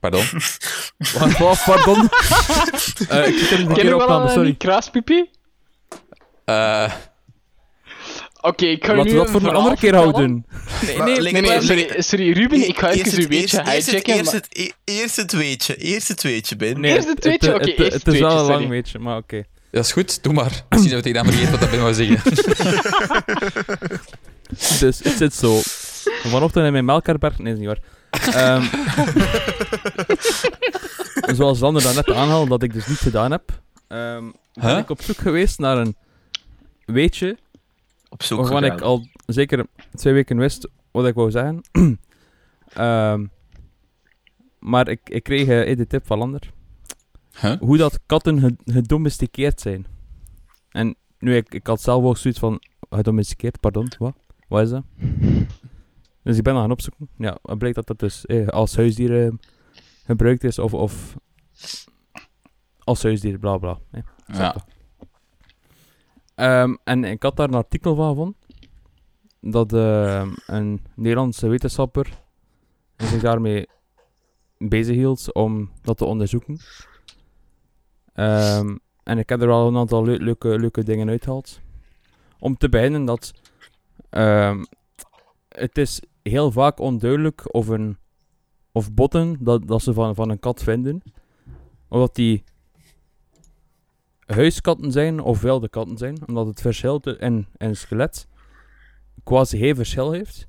Pardon? Wat, wat, pardon? Eh, ik zit er een Ken keer je op een sorry. kraaspipi? Eh, Oké, ik ga Laten nu we dat voor een andere keer houden. Nee, nee, nee, nee, sorry, sorry, Ruben, ik ga Eerst even uw weetje eerst het- hijacken. Eerst het, e- eerst het weetje. Eerst het weetje, Ben. Nee, Eerst het tweetje? het- Oké, het- eerst Het het is wel een tweetje, lang weetje, maar oké. dat is goed, doe maar. Misschien dat we tegen hem vergeten wat dat ben wou zeggen. Dus het zit zo. Vanochtend in mijn melkerberg... Nee, dat is niet waar. Ehm, zoals Sander daarnet aanhaalde, dat ik dus niet gedaan heb, ehm, ben Huh? ik op zoek geweest naar een weetje Op zoek waarvan ik al zeker twee weken wist wat ik wou zeggen. Ehm, maar ik, ik kreeg eh, de tip van Lander. Huh? Hoe dat katten ge- gedomesticeerd zijn. En nu, ik, ik had zelf ook zoiets van... Gedomesticeerd, pardon, wat? Wat is dat? Dus ik ben dat gaan opzoeken. Ja, het blijkt dat dat dus eh, als huisdier eh, gebruikt is, of, of als huisdier, bla bla. eh. Ja. Ehm, en ik had daar een artikel van gevonden. Dat ehm, een Nederlandse wetenschapper zich daarmee bezig hield om dat te onderzoeken. Ehm, en ik heb er al een aantal leu- leuke, leuke dingen uitgehaald. Om te beginnen dat het is heel vaak onduidelijk of, een, of botten dat, dat ze van, van een kat vinden. Of dat die huiskatten zijn of wilde katten zijn, omdat het verschil in, in skelet quasi geen verschil heeft.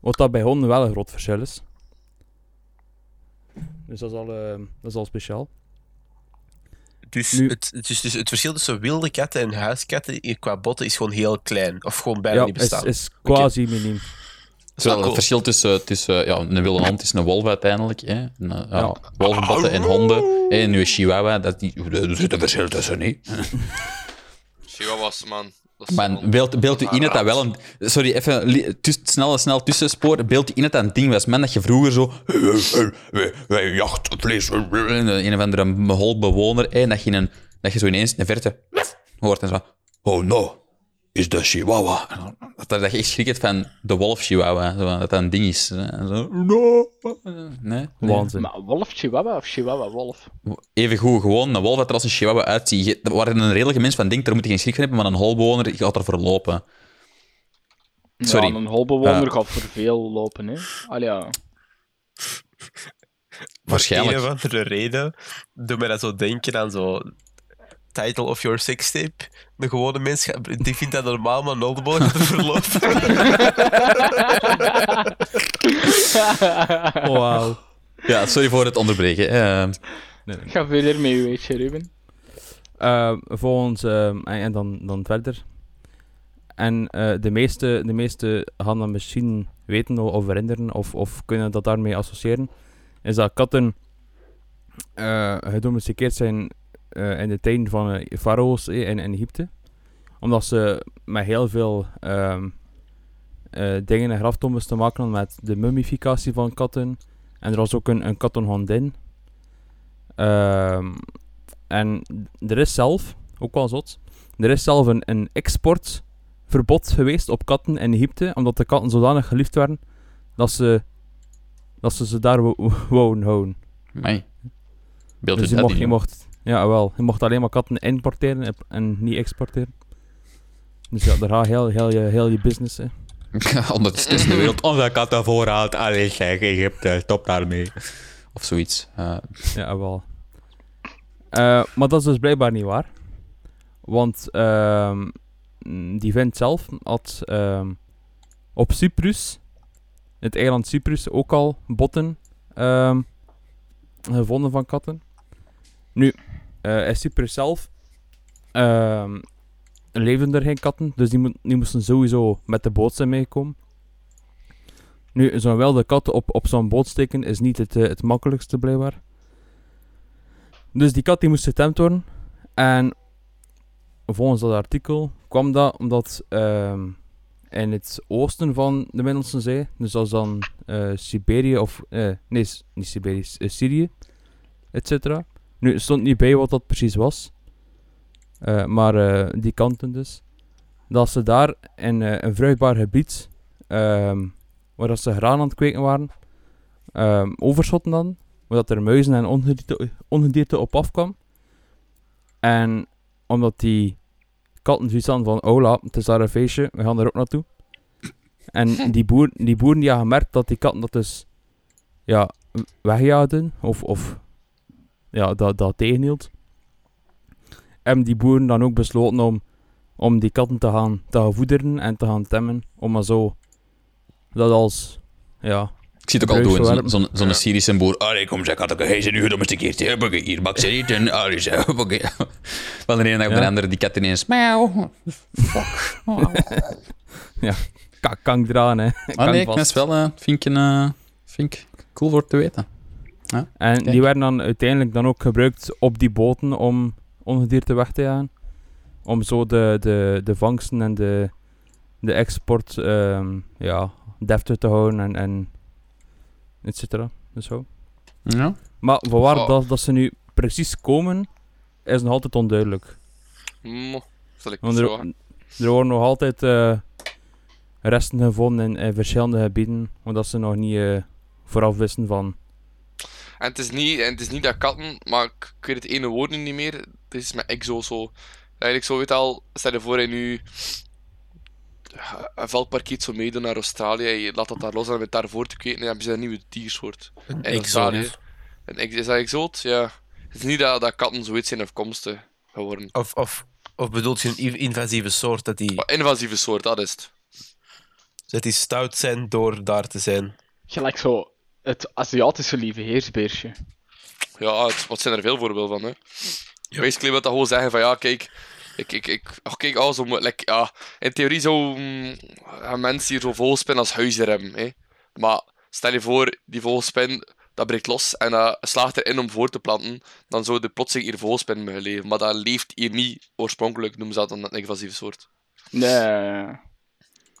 Wat dat bij honden wel een groot verschil is. Dus dat is al, eh, dat is al speciaal. Dus, Nu- het, is dus het verschil tussen wilde katten en huiskatten qua botten is gewoon heel klein. Of gewoon bijna ja, niet is, bestaan. is quasi miniem. Terwijl cool. het verschil tussen, tussen ja, een wilde hond is een wolf uiteindelijk. Hè. Een, eh, ja, Ja. Wolvenbotten en honden. hè, En nu een chihuahua, dat is niet, er zit een verschil tussen. Niet? Chihuahuas, man. Is gewoon- beeld, beeld u in dat dat wel een... Sorry, even tuss- snel, snel tussenspoor. Beeld u in dat dat een ding was. Man, dat je vroeger zo... Wij, jachten vlees. Een of andere holbewoner. En dat je, een, dat je zo ineens in de verte hoort en zo... Oh no, is de chihuahua. Dat, dat je echt schrikt van de wolf chihuahua. Zo, dat dat een ding is. zo, no. Nee? nee. Waanzin. Maar wolf, chihuahua of chihuahua, wolf? Even goed, gewoon een wolf dat er als een chihuahua uitziet. Waar een redelijke mens van denkt, daar moet je geen schrik van hebben, maar een holbewoner gaat er verlopen. Sorry. Ja, een holbewoner gaat voor veel lopen, hè. Al ja. Waarschijnlijk. Voor een of andere reden doet mij dat zo denken aan zo... Title of your sextape. De gewone mens gaat- die vindt dat normaal, maar een oldboy te verlopen. Oh, wauw. Ja, sorry voor het onderbreken. Eh, Ga verder mee, weet je, Ruben. Eh, volgens, ehm, en, en dan, dan verder. En eh, de, meeste, de meeste gaan dat misschien weten of herinneren of, of kunnen dat daarmee associëren. Is dat katten eh gedomesticeerd zijn eh, in de tijden van de farao's eh, in, in Egypte. Omdat ze met heel veel ehm, eh, dingen en graftombes te maken hadden met de mummificatie van katten. En er was ook een, een kattenhondin. Ehm en er is zelf, ook wel zot, er is zelf een, een exportverbod geweest op katten in Egypte, omdat de katten zodanig geliefd werden dat ze, dat ze ze daar wouden houden. Amai. Beeld Dus je mocht, je mocht, ja wel, je mocht alleen maar katten importeren en- niet exporteren. Dus ja, daar gaat heel, heel, je, heel je business. Hè. Ondertussen is de wereld onze kattenvoorraad. Allee, zeg, Egypte, stop daarmee. Of zoiets. Eh, Ja, wel. Eh, maar dat is dus blijkbaar niet waar. Want ehm, die vent zelf had ehm, op Cyprus, het eiland Cyprus, ook al botten ehm, gevonden van katten. Nu, eh in Cyprus zelf ehm, leefden er geen katten, dus die, mo- die moesten sowieso met de boot zijn meegekomen. Nu, zo'n wilde kat op, op zo'n boot steken is niet het, eh, het makkelijkste blijkbaar. Dus die kat die moest getemd worden. En volgens dat artikel kwam dat omdat ehm, in het oosten van de Middellandse Zee, dus is dan eh, Siberië of, nee, niet Siberië, Syrië, etc. Nu, er stond niet bij wat dat precies was. Eh, maar eh, die kanten dus. Dat ze daar in eh, een vruchtbaar gebied, ehm, waar dat ze graan aan het kweken waren, ehm overschotten dan. waar dat er muizen en ongedierte, ongedierte op afkwam. En omdat die katten zoiets hadden van, oh la, het is daar een feestje, we gaan er ook naartoe. En die, boer, die boeren die hadden gemerkt dat die katten dat dus ja, wegjaagden, of, of ja, dat, dat tegenhield. Hebben die boeren dan ook besloten om, om die katten te gaan, te gaan voederen en te gaan temmen, om maar zo dat als, ja, Ik zie het ook al doen, zo'n zo'n Syrische boer. Allee, kom zeg, had ik hij zijn nu gedomesticeerd. Hier, bak ze eten. Allee, zeg. Van de ene dag op de Ja. andere, die kat ineens. Miauw. Fuck. Oh. ka- kan ik eraan, hè. Ah Kan nee, ik vast. mis wel, eh, vind ik, een, eh, vind ik cool voor te weten. En Kijk. die werden dan uiteindelijk dan ook gebruikt op die boten om ongedierte weg te jagen. Om zo de, de, de vangsten en de, de export ehm, ja, deftig te houden en, en et cetera. Dus zo. Ja. Maar van waar Oh. dat, dat ze nu precies komen, is nog altijd onduidelijk. Mo, zal ik Want er, zeggen. er worden nog altijd eh, resten gevonden in, in verschillende gebieden, omdat ze nog niet eh, vooraf wisten van... En het is niet, en het is niet dat katten, maar ik, ik weet het ene woord nu niet meer. Het is met exo zo. Eigenlijk zo weet al, stel je voor hij nu een veldparkiet zo meedoen naar Australië, je laat dat daar los en met daarvoor te kweken, dan hebben ze een nieuwe diersoort. Een In exoot. Australië. En ex- is dat exoot? Ja. Het is niet dat, dat katten zoiets zijn afkomsten geworden. Of, of, of bedoelt je een invasieve soort dat die, Maar invasieve soort, dat is het. dat die stout zijn door daar te zijn? Gelijk zo het Aziatische lieve heersbeersje. Ja, het, wat zijn er veel voorbeelden van, hè. Basically wil dat gewoon zeggen van, ja, kijk... Ik, ik, ik, oh, kijk, oh, zo, like, ja, in theorie zou mm, mensen hier zo vogelspin als huisdier hebben, hè. Maar stel je voor, die vogelspin, dat breekt los en dat slaagt erin om voor te planten, dan zou de plotseling hier vogelspin mogen leven. Maar dat leeft hier niet oorspronkelijk, noemen ze dat dan een invasieve soort. Nee.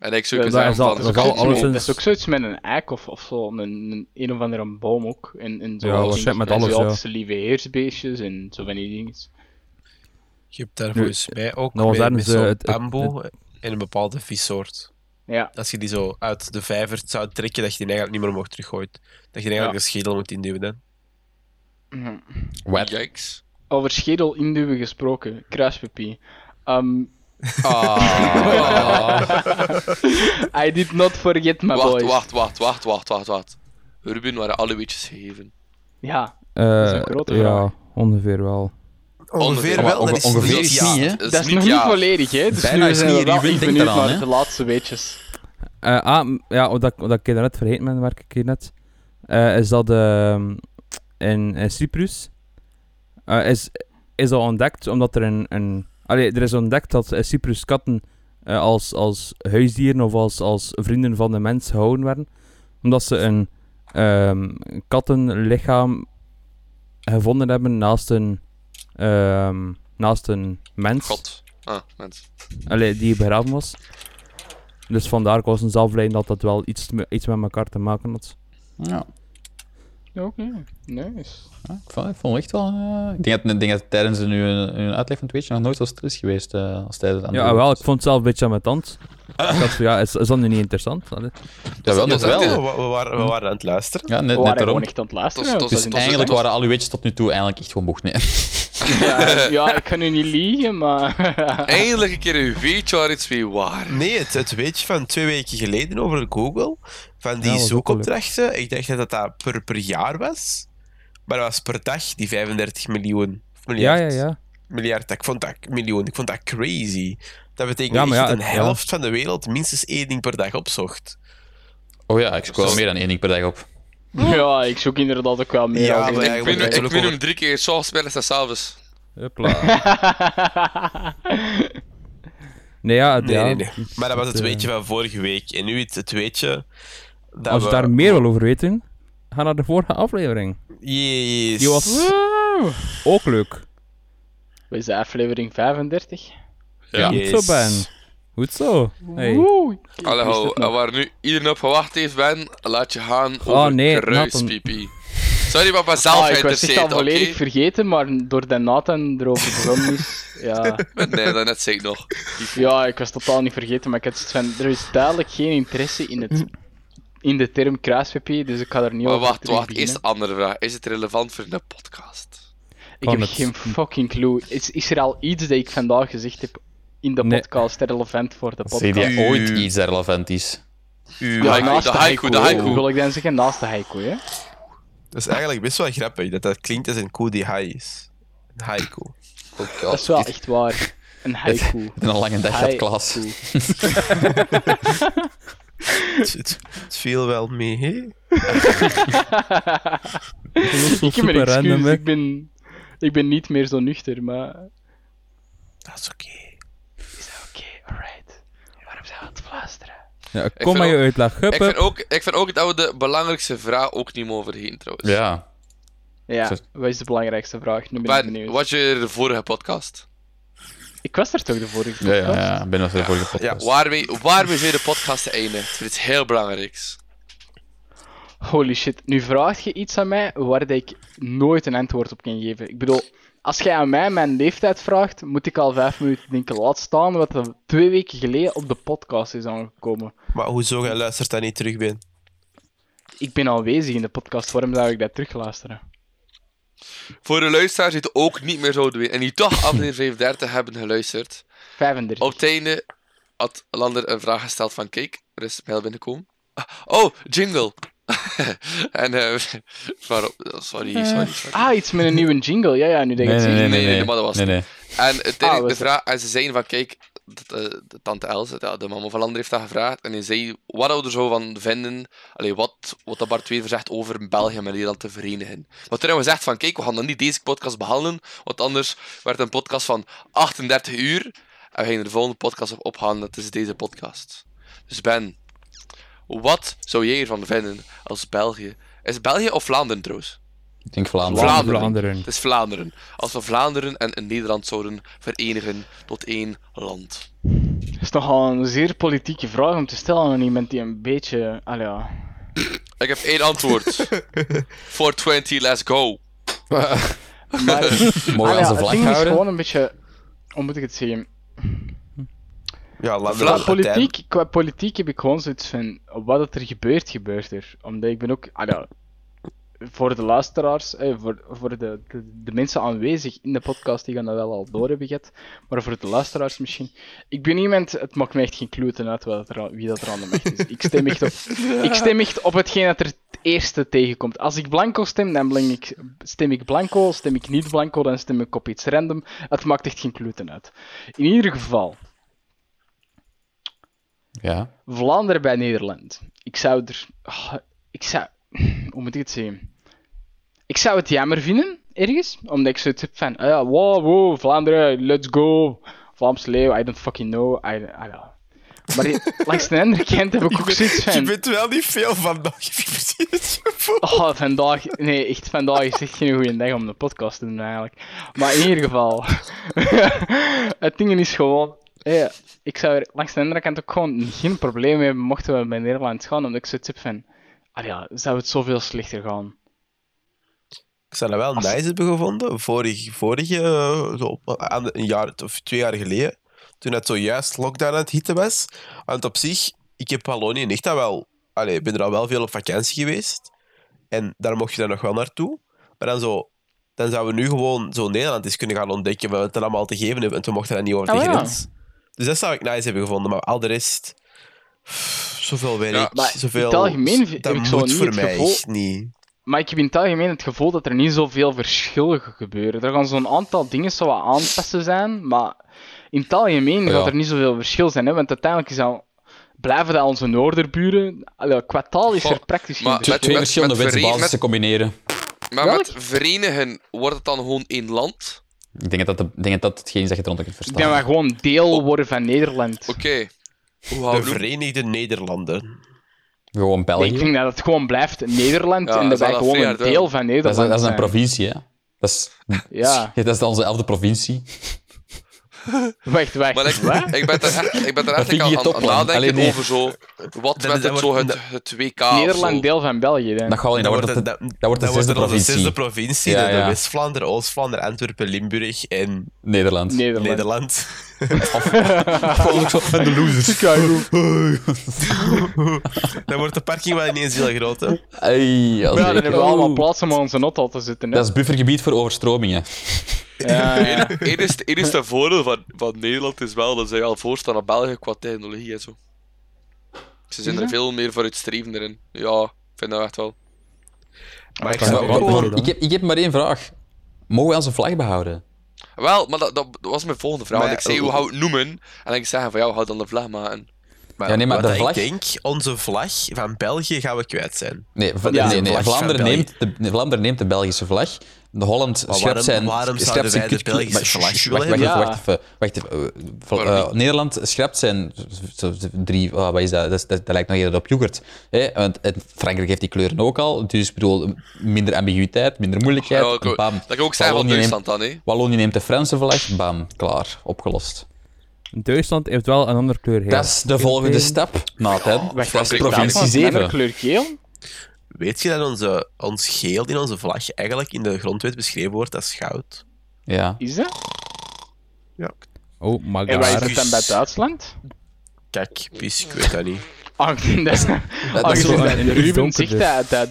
En ik zou Ja, kunnen dat dat alleszins- Dat is ook zoiets met een eik of, of zo, een, een, een of andere boom ook. In, in zo Ja, die waarschijnlijk met alles, ja. Lieve heersbeestjes en zo van die dingen. Je hebt daar volgens mij ook nou ergens, met zo'n eh, het- het- bamboe in een bepaalde vissoort. Ja. Als je die zo uit de vijver zou trekken, dat je die eigenlijk niet meer omhoog teruggooit. Dat je die eigenlijk Ja. de schedel moet induwen. Hè. Mhm. Wet. Yikes. Over schedel induwen gesproken, kruispapie. Ehm, I did not forget my Wacht, boys. wacht, wacht, wacht, wacht, wacht, wacht. Ruben waren alle weetjes gegeven. Ja, eh, is een grote ja, vraag. ongeveer wel. Ongeveer wel, wel, dat is ongeveer niet ja. niet, hè? Dat is, dat is nog ja. niet volledig, hè? Dus Bijna nu is zijn we niet, wel benieuwd naar de laatste weetjes. Eh, ah, ja, wat ik, wat ik net vergeten ben, werk ik hier net, eh, is dat ehm, in, in Cyprus eh, is, is al ontdekt, omdat er een, een allee, er is ontdekt dat in Cyprus katten eh, als, als huisdieren of als, als vrienden van de mens gehouden werden, omdat ze een ehm, kattenlichaam gevonden hebben naast een, ehm, naast een mens. God. Ah, mens. Allee, die begraven was. Dus vandaar was een zelfleiding dat dat wel iets, iets met elkaar te maken had. Ja. Oké, nice. Ja, ik vond, ik vond echt wel... eh, ik denk dat, ik denk dat tijdens een, een, een uitleg van het weetje nog nooit zo stil is geweest eh, als tijdens aan Ja, wel, ik vond het zelf een beetje aan mijn tand. Ik ja, is, is dat nu niet interessant? Allee. Ja, wel, dat net wel. We, waren, we waren aan het luisteren. Ja, net, We net waren daarom. gewoon echt aan het luisteren. Zijn- Eigenlijk waren alle weetjes tot nu toe eigenlijk echt gewoon bocht. Nee. ja, ja, ik kan nu niet liegen, maar... Eindelijk een keer een weetje waar iets mee waar. Nee, het, het weetje van twee weken geleden over Google, van die zoekopdrachten, ik dacht dat dat per, per jaar was. Maar dat was per dag, die 35 miljoen. Of Ja, miljard. ja, ja. Miljard, ik vond dat, miljoen, ik vond dat crazy. Dat betekent Ja, ja, dat een helft van de wereld minstens één ding per dag opzocht. Oh ja, ik zoek wel meer dan één ding per dag op. ja, ik zoek inderdaad ook wel meer. Ja, ik- Ik win, ik win hem drie keer, s'ochtends, middags en s'avonds. Hopla. Nee, ja, Nee, ja. nee, nee. Maar dat was het eh, weetje van vorige week. En nu het, het weetje... Dat Als we- daar meer wil over weten, ga naar de vorige aflevering. Yes. Die was ook leuk. Is de aflevering 35? Ja. Goed zo, Ben. Goed zo. Hey. Het waar nu iedereen op gewacht heeft, Ben, laat je gaan Oh, over nee, kruis, Nathan. pipi. Sorry, ben zelf Ah, ik was geïnteresseerd, al oké? volledig vergeten, maar door dat Nathan erover begonnen is, ja... Nee, dat net zei ik nog. Ja, ik was totaal niet vergeten, maar ik had van, er is duidelijk geen interesse in het in de term kruis-PP, dus ik ga er niet Maar over wacht, wacht. Eerst een andere vraag. Is het relevant voor een podcast? Ik heb het- geen fucking clue. Is, is er al iets dat ik vandaag gezegd heb in de Nee. podcast relevant voor de Zie podcast? je ooit iets relevant is? Uw- Ja, haiku, naast de de haiku, de haiku. hè. wil ik dan zeggen, naast de haiku, hè? Dat is eigenlijk best wel grappig, dat dat klinkt als een koe die high is. Een haiku. Dat is wel echt waar. Een haiku. Een lange dag gehad, Klaas. Het, het, het viel wel mee, hè? Ik heb een random, excuus, ik ben, ik ben niet meer zo nuchter, maar... Dat is oké. Is dat oké? Alright. Waarom zijn we aan het fluisteren? Ja, kom maar je uitleg. Ik vind, ook, ik vind ook dat we de belangrijkste vraag ook niet mogen vergeten, trouwens. Ja. Ja, wat is de belangrijkste vraag? Nu ben ik Ben, benieuwd. wat je de vorige podcast? Ik was er toch de vorige Ja, podcast? ja, ja. Ik ben voor de vorige podcast. Waarmee, waarmee zijn de podcast te eindigen? Het is iets heel belangrijks. Holy shit, nu vraag je iets aan mij waar dat ik nooit een antwoord op kan geven. Ik bedoel, als jij aan mij mijn leeftijd vraagt, moet ik al vijf minuten denken. Laat staan wat er twee weken geleden op de podcast is aangekomen. Maar hoezo, jij luistert dat niet terug, Ben? Ik ben aanwezig in de podcast, waarom zou ik dat terugluisteren? Voor de luisteraars die het ook niet meer zouden weten en die toch aflevering 35 hebben geluisterd. 35. Op het einde had Lander een vraag gesteld van kijk, er is een mail binnengekomen. Ah, Oh, jingle! en eh waarop? Sorry, sorry, sorry. Ah, iets met een nieuwe jingle. Ja, ja, nu denk ik Nee, het nee, nee, Nee, nee. nee, maar dat was nee, het. nee. En Ah, de vraag, en ze zeiden van kijk, eh, de tante Els, ja, de mama van Lander heeft dat gevraagd. En hij zei wat we er zo van vinden, allee, wat, wat dat Bart Wever over België en Nederland te verenigen. Maar toen hebben we gezegd van kijk, we gaan dan niet deze podcast behandelen, want anders werd het een podcast van 38 uur. En we gaan de volgende podcast op opgaan, dat is deze podcast. Dus Ben, wat zou jij ervan vinden als België? Is België of Vlaanderen trouwens? Ik denk Vlaanderen. Vlaanderen. Vlaanderen. Het is Vlaanderen. Als we Vlaanderen en Nederland zouden verenigen tot één land. Dat is nogal een zeer politieke vraag om te stellen aan iemand die een beetje... Allee, ja. Ik heb één antwoord. 420, let's go. Maar, Allee, onze het vlag ding is houden? gewoon een beetje... Hoe moet ik het zeggen? Ja, Qua politiek, qua politiek heb ik gewoon zoiets van, wat het er gebeurt, gebeurt er. Omdat ik ben ook, ja, voor de luisteraars, eh, voor, voor de, de, de mensen aanwezig in de podcast, die gaan dat wel al door hebben gehad. Maar voor de luisteraars misschien. Ik ben iemand, het maakt me echt geen kluten uit wat er, wie dat er aan de macht is. Ik stem echt op, ik stem echt op hetgeen dat er het eerste tegenkomt. Als ik blanco stem, dan blink ik, stem ik blanco. Stem ik niet blanco, dan stem ik op iets random. Het maakt echt geen kluten uit. In ieder geval, Ja. Vlaanderen bij Nederland. Ik zou er. ah, ik zou. Hoe moet ik het zeggen? Ik zou het jammer vinden, ergens. Omdat ik zoiets heb van. ah ja, wow, wow, Vlaanderen, let's go. Vlaams leeuw, I don't fucking know. I, I don't. Maar die- langs de andere kant heb ik ook zoiets Je van. bent wel niet veel vandaag. Oh, vandaag. Nee, echt vandaag is echt geen goede dag om de podcast te doen, eigenlijk. Maar in ieder geval. het ding is gewoon. ja, ik zou er langs de andere kant ook gewoon geen probleem mee hebben mochten we bij Nederland gaan, omdat ik zoiets heb van. Ah ja, zou het zoveel slechter gaan? Ik zou dat wel nice hebben gevonden. Vorige, vorige eh, zo, een jaar of twee jaar geleden, toen het zojuist lockdown aan het hitten was. Want op zich, ik heb Wallonië echt al wel... Allee, ik ben er al wel veel op vakantie geweest. En daar mocht je dan nog wel naartoe. Maar dan zo... Dan zouden we nu gewoon zo Nederland eens kunnen gaan ontdekken wat het er allemaal te geven hebben. En toen mochten we dat niet over Oh, de ja. grens. Dus dat zou ik nice hebben gevonden. Maar al de rest... pff, Zoveel werk, Ja, zoveel... in het algemeen heb dat ik zo niet voor mij gevoel- niet. Maar ik heb in het algemeen het gevoel dat er niet zoveel verschillen gebeuren. Er gaan zo'n aantal dingen zo wat aanpassen zijn, maar in het algemeen Ja. gaat er niet zoveel verschil zijn. Hè? Want uiteindelijk is al, blijven dat onze noorderburen. Allee, qua taal is Goh, er praktisch geen verschil. met- twee verschillende wetsbasis te combineren. Maar Welk? met verenigen wordt het dan gewoon één land? Ik denk dat dat, de- ik denk dat, hetgeen is dat je eronder kunt Ik verstaan. denk dat we gewoon deel worden van Nederland. Oké. Hoe De houden we Verenigde Nederlanden. Gewoon België. ik denk dat het gewoon blijft Nederland Ja, en dat dat gewoon een deel van dat, Nederland is, dat is een provincie, hè. Dat is, Ja, dat is onze elfde provincie. wacht, wacht. Maar ik, Wat? ik ben er echt, ik ben er Dat echt aan, aan, aan nadenken Allee, nee. over zo... Wat Dat- met dat het, zo wordt- het, het WK of Nederland zo. deel van België. Dan. Dat gaat wel niet. Dat wordt, het- dat wordt de dat zesde wordt provincie. zesde provincie. Ja, ja. West-Vlaanderen, Oost-Vlaanderen, Antwerpen, Limburg en Nederland. Nederland. Nederland. En de losers. Dan wordt de parking wel ineens heel groot, hè. Maar ja, dan hebben we allemaal plaats om onze auto te zitten. Hè. Dat is buffergebied voor overstromingen. Ja, ja. Enige voordeel van, van Nederland is wel dat zij al voorstaan aan België qua technologie en zo. Ze zijn Is er veel meer vooruitstrevender in. Ja, ik vind dat echt wel. Maar ik snap heb, ik heb maar één vraag. Mogen we onze vlag behouden? Wel, maar dat, dat was mijn volgende vraag. Maar Want ik zei, hoe gaan we het noemen? En ik zei van, ja, we gaan dan de vlag maken. Maar, Ja, nee, maar de ik vlag- denk, onze vlag van België gaan we kwijt zijn. Nee, Ja, nee, nee. Vlaanderen, neemt de, nee, Vlaanderen neemt de Belgische vlag. De Holland Maar waarom- zijn... waarom zouden zijn wij de kut- Belgische maar- vlag shh, willen wacht, wacht, wacht even. Wacht even. eh? Nederland schrapt zijn... drie... ah, wat is dat? Dat, dat, dat lijkt nog eerder op yoghurt. Hè? Want en Frankrijk heeft die kleuren ook al. Dus ik bedoel, minder ambiguïteit, minder moeilijkheid. Ja, bam. Dat kan ook zeggen van Wallonië Duitsland dan, hè. Wallonië neemt de Franse vlag. Bam. Klaar. Opgelost. Duitsland heeft wel een andere kleur. Dat is de volgende stap, Nathan. Wacht, Dat is provincie Duitsland, een andere 7. kleur geel? Weet je dat onze, ons geel in onze vlag eigenlijk in de grondwet beschreven wordt als goud? Ja. Is dat? Oh, maar En waar is het dan bij Duitsland? Kijk, pis, ik weet dat niet. Ah, dat is... Dat, is zo- dat Ruben zegt dat, dat,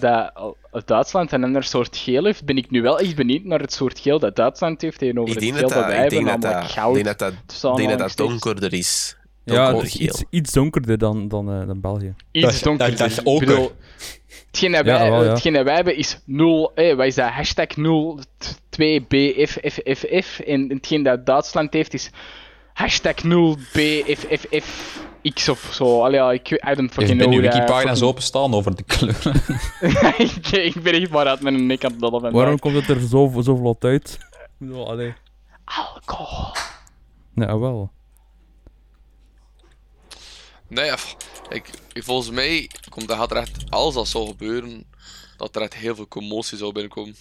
dat Duitsland een ander soort geel heeft, ben ik nu wel echt benieuwd naar het soort geel dat Duitsland heeft tegenover het geel dat wij ik denk hebben, dat, namelijk dat, goud. ik denk dat, dat, tussen ik denk dat dat aanhalingstekens. donkerder is. Ja, dus iets, iets donkerder dan, dan, eh, dan België. Iets Dat- donkerder. dat- dat bedoel, hetgeen, dat Ja, wij, wel, ja. hetgeen dat wij hebben is 0, eh, wat is dat, hashtag 02BFFFF en hetgeen dat Duitsland heeft is hashtag 0BFFFX of zo. Allee, ja, ik, I don't fucking ben know. wikipagina's fucking- openstaan over de kleuren. ik, ik ben echt maar uit mijn nek aan het dollen vandaag. Waarom komt het er zo, zo vlot uit? Ik bedoel, allee. Alcohol. Ja, wel. Nee, ik, ik, volgens mij komt dat gaat er echt, als dat zou gebeuren, dat er echt heel veel commotie zou binnenkomen.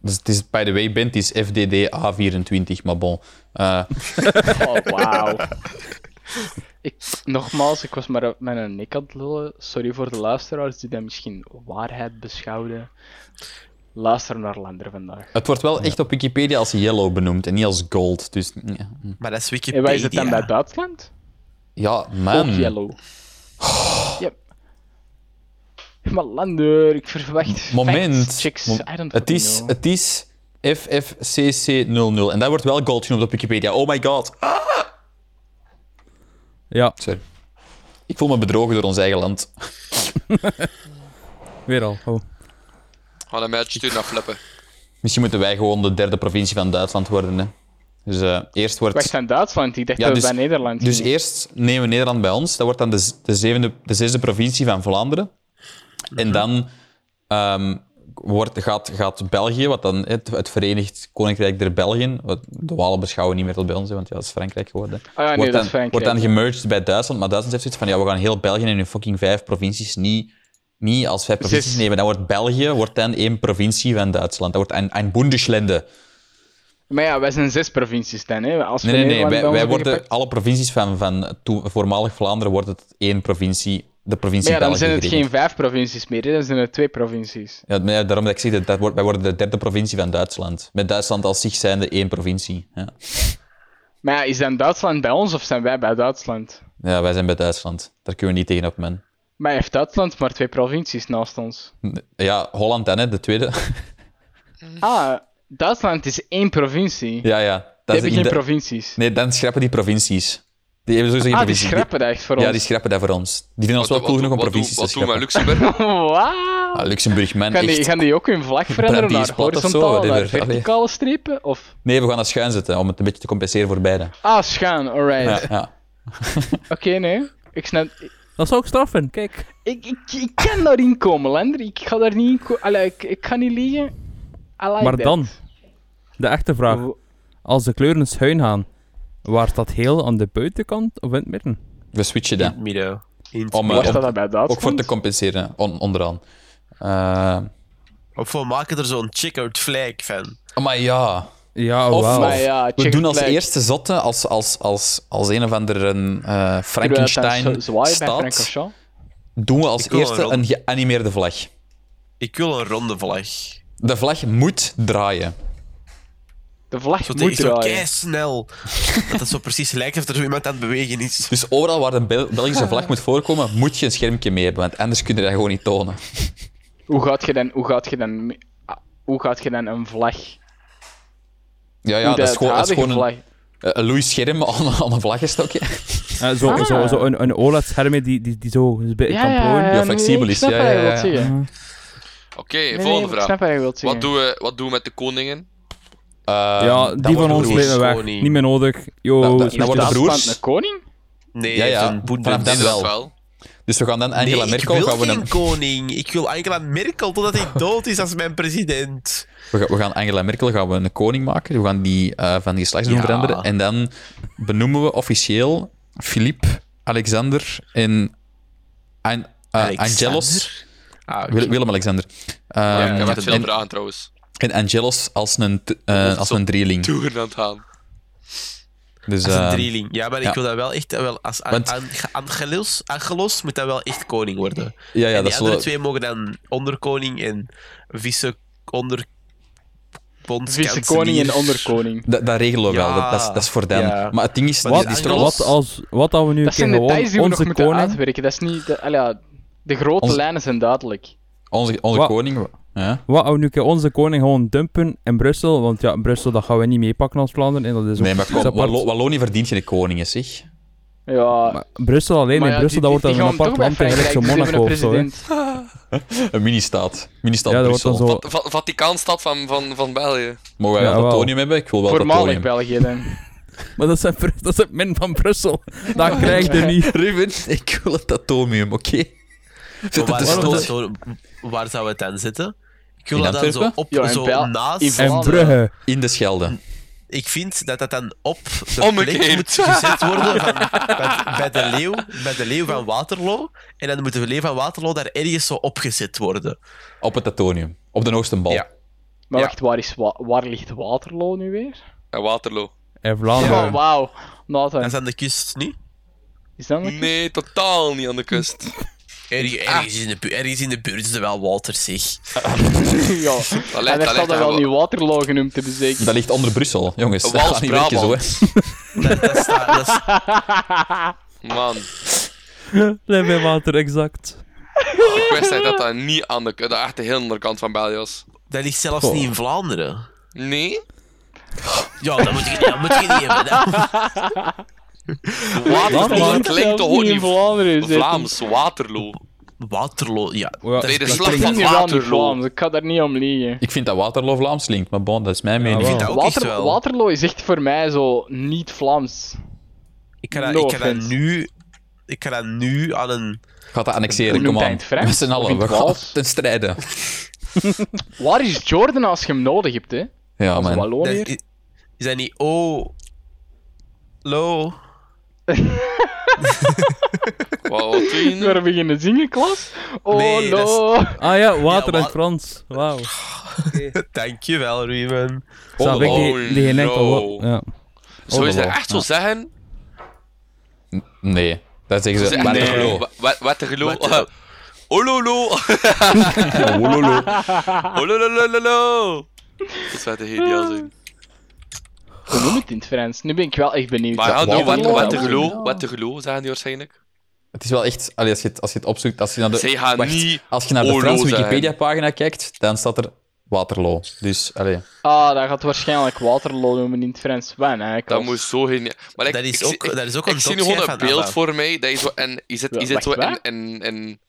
Dus het is, by the way, Bent is FDD A24, maar bon. Eh, Oh, wauw. Ik, nogmaals, ik was maar op mijn nek aan het lullen. Sorry voor de luisteraars die dat misschien waarheid beschouwden. Luister naar Lander vandaag. het wordt wel echt op Wikipedia als yellow benoemd en niet als gold. Dus ja, Maar dat is En Wikipedia. waar is het dan bij Duitsland? Ja Ook man. yellow. Ja. Maar Lander, ik verwacht Moment. facts, checks. Mom- I don't het, is, know. het is FFCC00 en dat wordt wel gold genoemd op Wikipedia. Oh my god. Ah, Ja, sorry. Ik voel me bedrogen door ons eigen land. weer al. Oh. Gaan een match sturen naar flippen. Misschien moeten wij gewoon de derde provincie van Duitsland worden. Hè. Dus eh, eerst wordt... Wacht, van Duitsland? Ik dacht Ja, dat dus- bij Nederland Dus eerst nemen we Nederland bij ons. Dat wordt dan de, de, zevende, de zesde provincie van Vlaanderen. En dan ehm, wordt, gaat, gaat België, wat dan het, het Verenigd Koninkrijk der Belgen, wat de Walen beschouwen niet meer tot bij ons, want ja, dat is Frankrijk geworden. Ah ja, nee, wordt, dat dan, is Frankrijk. wordt dan gemerged bij Duitsland, maar Duitsland heeft zoiets van, ja, we gaan heel België in hun fucking vijf provincies niet, niet als vijf provincies Zes. nemen. Dan wordt België wordt dan één provincie van Duitsland. Dat wordt een, een Bundeslande. Maar ja, wij zijn zes provincies dan, hè. Als Nee, nee, nee. Wij, wij worden, gepakt. alle provincies van, van voormalig Vlaanderen wordt het één provincie, de provincie Maar ja, dan zijn het geen vijf provincies meer, hè. dan zijn het twee provincies. Ja, maar daarom dat ik zeg, dat, dat wordt, wij worden de derde provincie van Duitsland. Met Duitsland als zich zijnde één provincie. Ja. Maar ja, is dan Duitsland bij ons of zijn wij bij Duitsland? ja, wij zijn bij Duitsland. Daar kunnen we niet tegenop, man. Maar heeft Duitsland maar twee provincies naast ons? Ja, Holland dan, hè, de tweede. Ah, Duitsland is één provincie. ja, ja. Die Dat is hebben geen de- provincies. Nee, dan schrappen die provincies. Die hebben sowieso geen Ah, die schrappen dat echt voor Ja, ons. die schrappen dat voor ons. Die vinden ons wel Wat- cool wat- genoeg om wat provincies te Wat doen we met schrappen. Luxemburg? Wauw. Ah, Luxemburg, man, Gaan die, echt. gaan die ook hun vlag veranderen die naar plat of zo, naar verticale strepen? Of... Nee, we gaan dat schuin zetten, om het een beetje te compenseren voor beide. Ah, schuin, alright. Ja, ja. Oké, nee. Ik snap... Dat zou ik straffen, kijk. Ik, ik, ik kan daarin komen, Lander. Ik ga daar niet in komen. Allee, ik, ik ga niet liegen. I like Maar that. dan, de echte vraag. Als de kleuren schuin gaan, waar staat heel aan de buitenkant of in het midden? We switchen In dat. het midden. In het Om, eh, dat? Ook voor te compenseren, on- onderaan. Eh Of we maken er zo'n checkered flag van. maar ja. Ja, Of- ja, We doen als eerste zotte, als, als, als, als een of andere eh dat dan Frankenstein staat, doen we als een eerste rond- een geanimeerde vlag. Ik wil een ronde vlag. De vlag moet draaien. De vlag Zo moet zo snel. Dat het zo precies lijkt of er zo iemand aan het bewegen is. Dus overal waar een Bel- Belgische vlag moet voorkomen, moet je een schermpje mee hebben, want anders kun je dat gewoon niet tonen. Hoe gaat je dan, hoe gaat je dan, hoe gaat je dan een vlag? Ja, ja dat is gewoon, dat is gewoon een, vlag. een Louis scherm aan, aan een vlaggenstokje. Eh, zo, Ah. zo, zo een, een OLED-scherm die, die, die zo een beetje Ja, kan ja, plooien. ja, Ja, nee, flexibel is, ja, ja. Oké, nee, volgende vraag. Wat doen, we, wat doen we met de koningen? Eh, Ja, die van ons leven weg. Koning. Niet meer nodig. Yo, Dat- dat- dat worden je? broers. Van een koning? Nee, Ja, ja, vanaf dan wel. wel. Dus we gaan dan Angela nee, Merkel... ik wil gaan we, geen een- koning. Ik wil Angela Merkel totdat hij dood is als mijn president. we, gaan, we gaan Angela Merkel gaan we een koning maken. We gaan die eh, van geslachtsnaam Ja. veranderen. En dan benoemen we officieel Philippe, Alexander en An- eh, Alexander? Angelos... Ah. Wil- Willem-Alexander. Ehm, Ja, ik heb en, echt veel vragen trouwens. En Angelos als een, eh, als een drieling. Toeren aan het gaan. Dus, Als een eh, drieling. Ja, maar ik wil dat wel echt... eh, Wel, als An- Want- An- Angelos, Angelos moet dat wel echt koning worden. ja, ja, en dat die andere wel... twee mogen dan onderkoning en vice onder Vice-koning en onderkoning. Dat, dat regelen we wel, dat, dat, is, dat is voor dan. ja. Maar het ding is, Maar die, Angelos- Wat als, wat als we nu Dat details gewoon die we nog onze moeten koning... uitwerken. Dat is niet... De, ja, de grote Onze- lijnen zijn duidelijk. onze, onze Wat? koning... Ja. Wat we nu keer onze koning gewoon dumpen in Brussel? Want ja, Brussel dat gaan we niet meepakken als Vlaanderen. En dat is ook Nee, maar kom. Wallo- Wallonië verdient geen koning, zeg. Ja, Maar Brussel alleen, maar in Brussel die- dat wordt dan een apart land bij gelijk zo Frankrijk, dus Monaco of zo. een mini-staat. Mini-staat Ja, dat wordt Brussel. zo... Va- Vaticaanstad van, van, van België. Mogen wij Ja. Tatonium hebben? Ik wil wel Voormalig. België dan. Maar dat is, het, dat min van Brussel. Dat krijg je niet. Ruben, ik wil het atomium, oké? Het waar, zo- waar zou het dan zitten? Ik wil In dat dan zo op, Ja, zo naast... in En Vlaanderen. Brugge. In de Schelde. Ik vind dat dat dan op de Omgekeerd. plek moet gezet worden van, bij, bij, de leeuw, bij de leeuw van Waterloo. En dan moet de leeuw van Waterloo daar ergens zo opgezet worden. Op het Tatonium. Op de hoogste bal. Ja. Maar Ja. wacht, waar, is Wa- waar ligt Waterloo nu weer? En Waterloo. En Vlaanderen. Oh, wauw. Nathan, Dat is aan de kust, niet? is dat Nee, totaal niet aan de kust. Ergens, ergens, in de, bu- ergens in de buurt is er wel water, zeg. Ja, Dat lijkt, staat lijkt er wel wel- niet Waterloo genoemd te bezeken. Dat ligt onder Brussel, jongens. Dat gaat niet werken zo, hè. Dat, dat, staat, dat is- Man, Blijf bij water, exact. ik wist echt dat dat niet aan de, dat echt de hele andere kant van België was. dat ligt zelfs niet in Vlaanderen. Nee? Ja, dat moet je dat moet je niet hebben. Dat- Waterloo klinkt toch ook niet Vlaanderen zitten. Vlaams, Waterloo. Waterloo, ja. Ja, dat Nee, de is- slag van Waterloo. Vlaams, ik ga daar niet om liegen. Ik vind dat Waterloo Vlaams klinkt, maar bon, dat is mijn mening. wel. vind dat ook Water, wel. Waterloo is echt voor mij zo niet Vlaams. Ik ga dat, No ik ga dat nu... Ik ga dat nu aan een... Gaat dat annexeren, kom aan. Met z'n in allen, het we gaan ten strijde. Waar is Jordan als je hem nodig hebt, hè? Ja, man. Is, is dat niet... Oh... Lo... Je nu? We beginnen zingen, klas? Oh, Nee, dat is- no. Ah ja, water Ja, in wa- Frans. Wauw. Dankjewel, Ruben. Snap ik Oh, die, die geen enkel no. woord- Ja. Zou je dat Ololo. echt zo Ja. zeggen? Nee, dat zeggen ze. Waterloo. Wa- wa- Waterloo. Ololo. Ololo. Ololololo. Dat zou de geniaal zijn. Hoe noem je het in het Frans? Nu ben ik wel echt benieuwd. Maar ja, Waterloo. Waterloo. Waterloo, zeggen die waarschijnlijk. Het is wel echt, allee, als, je het, als je het opzoekt, als je naar de, wacht, als je naar de Franse. Wikipedia-pagina kijkt, dan staat er Waterloo. Dus, allee. Ah, dat gaat waarschijnlijk Waterloo noemen in het Frans. Wen, hè? Dat moet zo geniaal. Maar ik, Dat is ik, ook- zie- dat is ook ik een zie nu gewoon een beeld voor mij dat je zo en je zit, je Ja, zit zo wacht, in, in, in,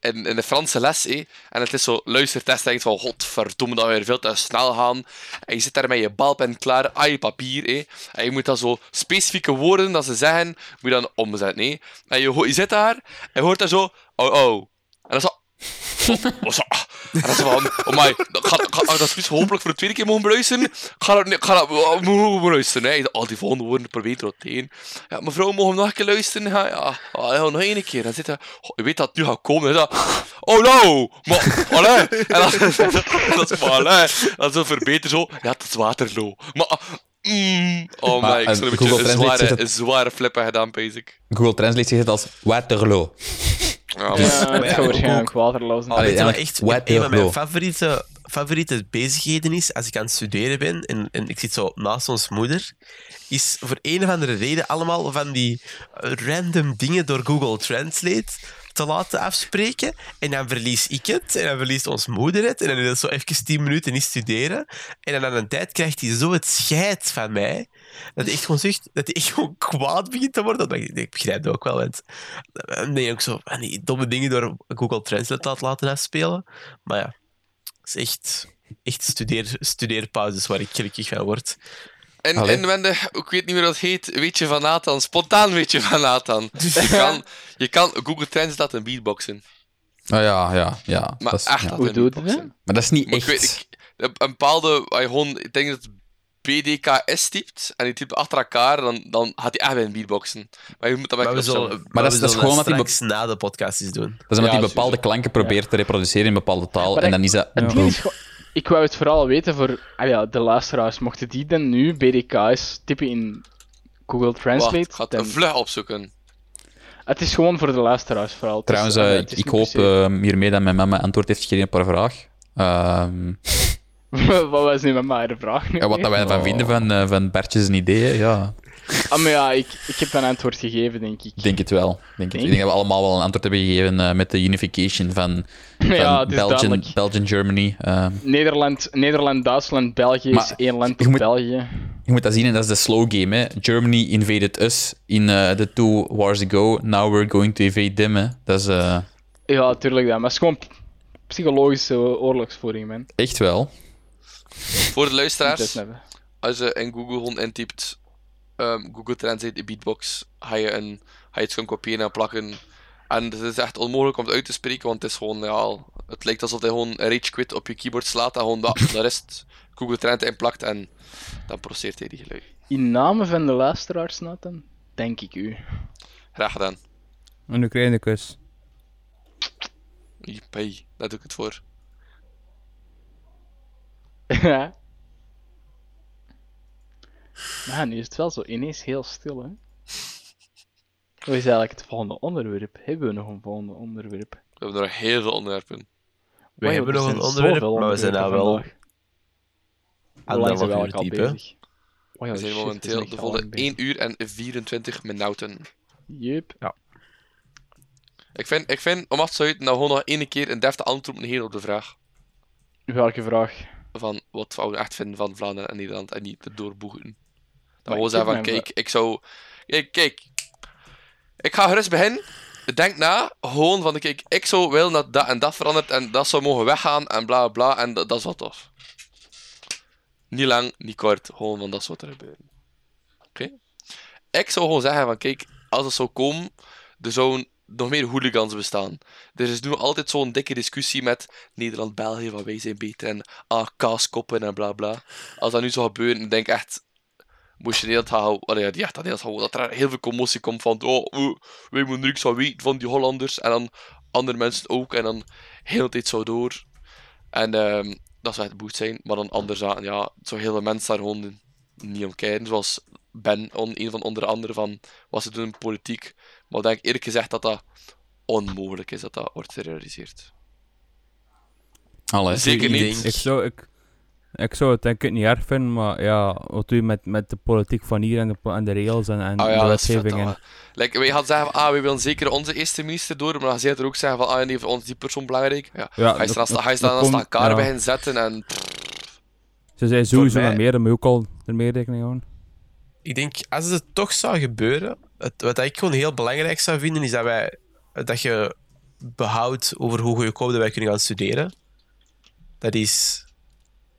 in, in de Franse les, hé, en het is zo luistertest, denkt van, godverdomme, dat we weer veel te snel gaan. En je zit daar met je balpen klaar, aan je papier, hé, en je moet dan zo specifieke woorden dat ze zeggen, moet je dan omzetten, hé. En je, je zit daar, en je hoort daar zo, oh, oh. En dan zo, oh, oh, zo, ah. En dan zo van, oh my, dat ga, ga, dat is dus hopelijk voor de tweede keer mogen beluisteren. Ga dat, ga dat oh, mogen beluisteren. Hè. Al die volgende woorden probeer er tegen. Ja, mevrouw, mogen we nog een keer luisteren? Ja, ja, Ah, nog één keer. Dan zit hij, oh, je weet dat het nu gaat komen. Dan oh no, maar, allee. En dan, dat is maar, allee. Dan zo verbeter zo, ja, het is Waterloo. Maar, mm, oh my, ik en zou een beetje een zware, een zware flippen gedaan, basic. Google Translate zegt het als Waterloo. Ja, maar- Maar het gaat ook- waarschijnlijk Waterloo zijn. Weet je wat eigenlijk echt een van mijn favoriete, favoriete bezigheden is als ik aan het studeren ben en, en ik zit zo naast ons moeder, is voor een of andere reden allemaal van die eh, random dingen door Google Translate te laten afspreken. En dan verlies ik het, en dan verliest ons moeder het, en dan is het zo even tien minuten niet studeren. En dan aan een tijd krijgt hij zo het scheid van mij, dat hij echt gewoon zegt, dat hij echt gewoon kwaad begint te worden. Dat ik, ik begrijp het ook wel, want ben je ook zo van die domme dingen door Google Translate laat laten afspelen. Maar ja, het is echt, echt studeer, studeerpauzes waar ik gelukkig van word. En Allee. inwendig, ik weet niet meer wat het heet, weet je van Nathan, spontaan weet je van Nathan. Je kan, je kan Google Translate laten beatboxen. Ah, ja, ja, ja. Maar dat is, echt ja. Hoe dat? Maar dat is niet Maar echt... ik weet, ik, een een bepaalde, gewoon, ik denk dat BDKS typt, en die typt achter elkaar, dan, dan gaat hij echt bij een beatboxen. Maar je moet dat Maar wel we zullen, Maar dat we is- dat is gewoon dat die straks na de podcast eens doen. Dat is omdat Ja, hij bepaalde sowieso. klanken probeert te reproduceren in bepaalde taal. Maar en ik- dan is dat... Ja. Is ik wou het vooral weten voor ah ja, de luisteraars. Mochten die dan nu BDK's typen in Google Translate, Wacht, ik ga het dan- een vlug opzoeken. het is gewoon voor de luisteraars vooral. Is- Trouwens, eh, is ik hoop eh, hiermee dat mijn mama antwoord heeft gegeven op haar vraag. Ehm, Wat was nu met mij de vraag? ja, wat dat wij ervan Oh. vinden van, eh van Bertjes en ideeën, ja, Ah, maar ja, ik, ik heb een antwoord gegeven, denk ik. denk het wel. Denk, het. Ik denk dat we allemaal wel een antwoord hebben gegeven eh, met de unification van, van ja, duidelijk. Belgian, Germany. Ehm, Nederland, Nederland, Duitsland, België Maar is één land moet- België. je moet dat zien, en dat is de slow game. Hè. Germany invaded us in eh, the two wars ago. Now we're going to invade them. Hè. Dat is eh, Ja, tuurlijk dat. Maar het is gewoon psychologische oorlogsvoering, man. echt wel. Voor de luisteraars, hebben. als je in Google gewoon intypt ehm, Google Translate beatbox, ga je, een, ga je het gewoon kopiëren en plakken. En het is echt onmogelijk om het uit te spreken, want het is gewoon, ja, het lijkt alsof hij gewoon een rage quit op je keyboard slaat en gewoon dat, de rest Google Translate inplakt en dan proceert hij die geluid. In namen van de luisteraars, Nathan, denk ik u. Graag gedaan. En nu krijg je een kus. Jippie, daar doe ik het voor. Ja. Maar nu is het wel zo ineens heel stil, hè? Wat is eigenlijk het volgende onderwerp? Hebben we nog een volgende onderwerp? We hebben nog heel veel onderwerpen. We Wauw, hebben er nog een onderwerp, zoveel maar we zijn onderwerpen wel vandaag. Hoe lang zijn we eigenlijk al bezig? We zijn shit, momenteel echt de al volle lang bezig. 1 uur en 24 minuten. Yup. Ik vind, ik vind om af te sluiten, nou gewoon nog één keer een deftige antwoord moeten geven op de vraag. Welke vraag? Van wat we echt vinden van Vlaanderen en Nederland en niet te doorboegen. Dan gewoon ik zeggen van, kijk, ik zou... Kijk, kijk. Ik ga gerust beginnen. Denk na, gewoon van, kijk, ik zou willen dat dat en dat verandert en dat zou mogen weggaan en bla bla en dat, dat is wel tof. Niet lang, niet kort, gewoon van dat soort er gebeuren. Oké? Ik zou gewoon zeggen van, kijk, als het zou komen, er zouden nog meer hooligans bestaan. Er is nu altijd zo'n dikke discussie met Nederland-België, van wij zijn beter en ah, kaaskoppen en bla bla. Als dat nu zou gebeuren, ik denk echt, moest je Nederland ja, die echt dat er heel veel commotie komt van, oh, wij moeten niks van weten van die Hollanders, en dan andere mensen ook, en dan heel de tijd zo door. En ehm, dat zou echt boet zijn, maar dan andere zaken, ja, het zou heel veel mensen daar gewoon niet om kijken, zoals Ben, een van onder andere, van wat ze doen in politiek. Maar ik denk eerlijk gezegd dat dat onmogelijk is dat dat wordt gerealiseerd. Allee. Zeker ik niet. Ik zou, ik, ik zou het denk ik niet erg vinden, maar ja, wat doe je met, met de politiek van hier en de, en de regels en, en Ah de ja, dat is vet, wetgeving? dat en- wel. Like, wij gaan zeggen van, ah, wij willen zeker onze eerste minister door, maar dan ga je er ook zeggen van, ah, nee, voor ons is die persoon belangrijk. Ja. Ja, Hij is dat- dan dat- hij dan elkaar ja. beginnen zetten en... Ze zijn sowieso naar meer, dan moet je ook al ermee rekening houden. Ik denk, als het toch zou gebeuren, het, wat ik gewoon heel belangrijk zou vinden, is dat wij dat je behoudt over hoe goedkoop dat wij kunnen gaan studeren. Dat is,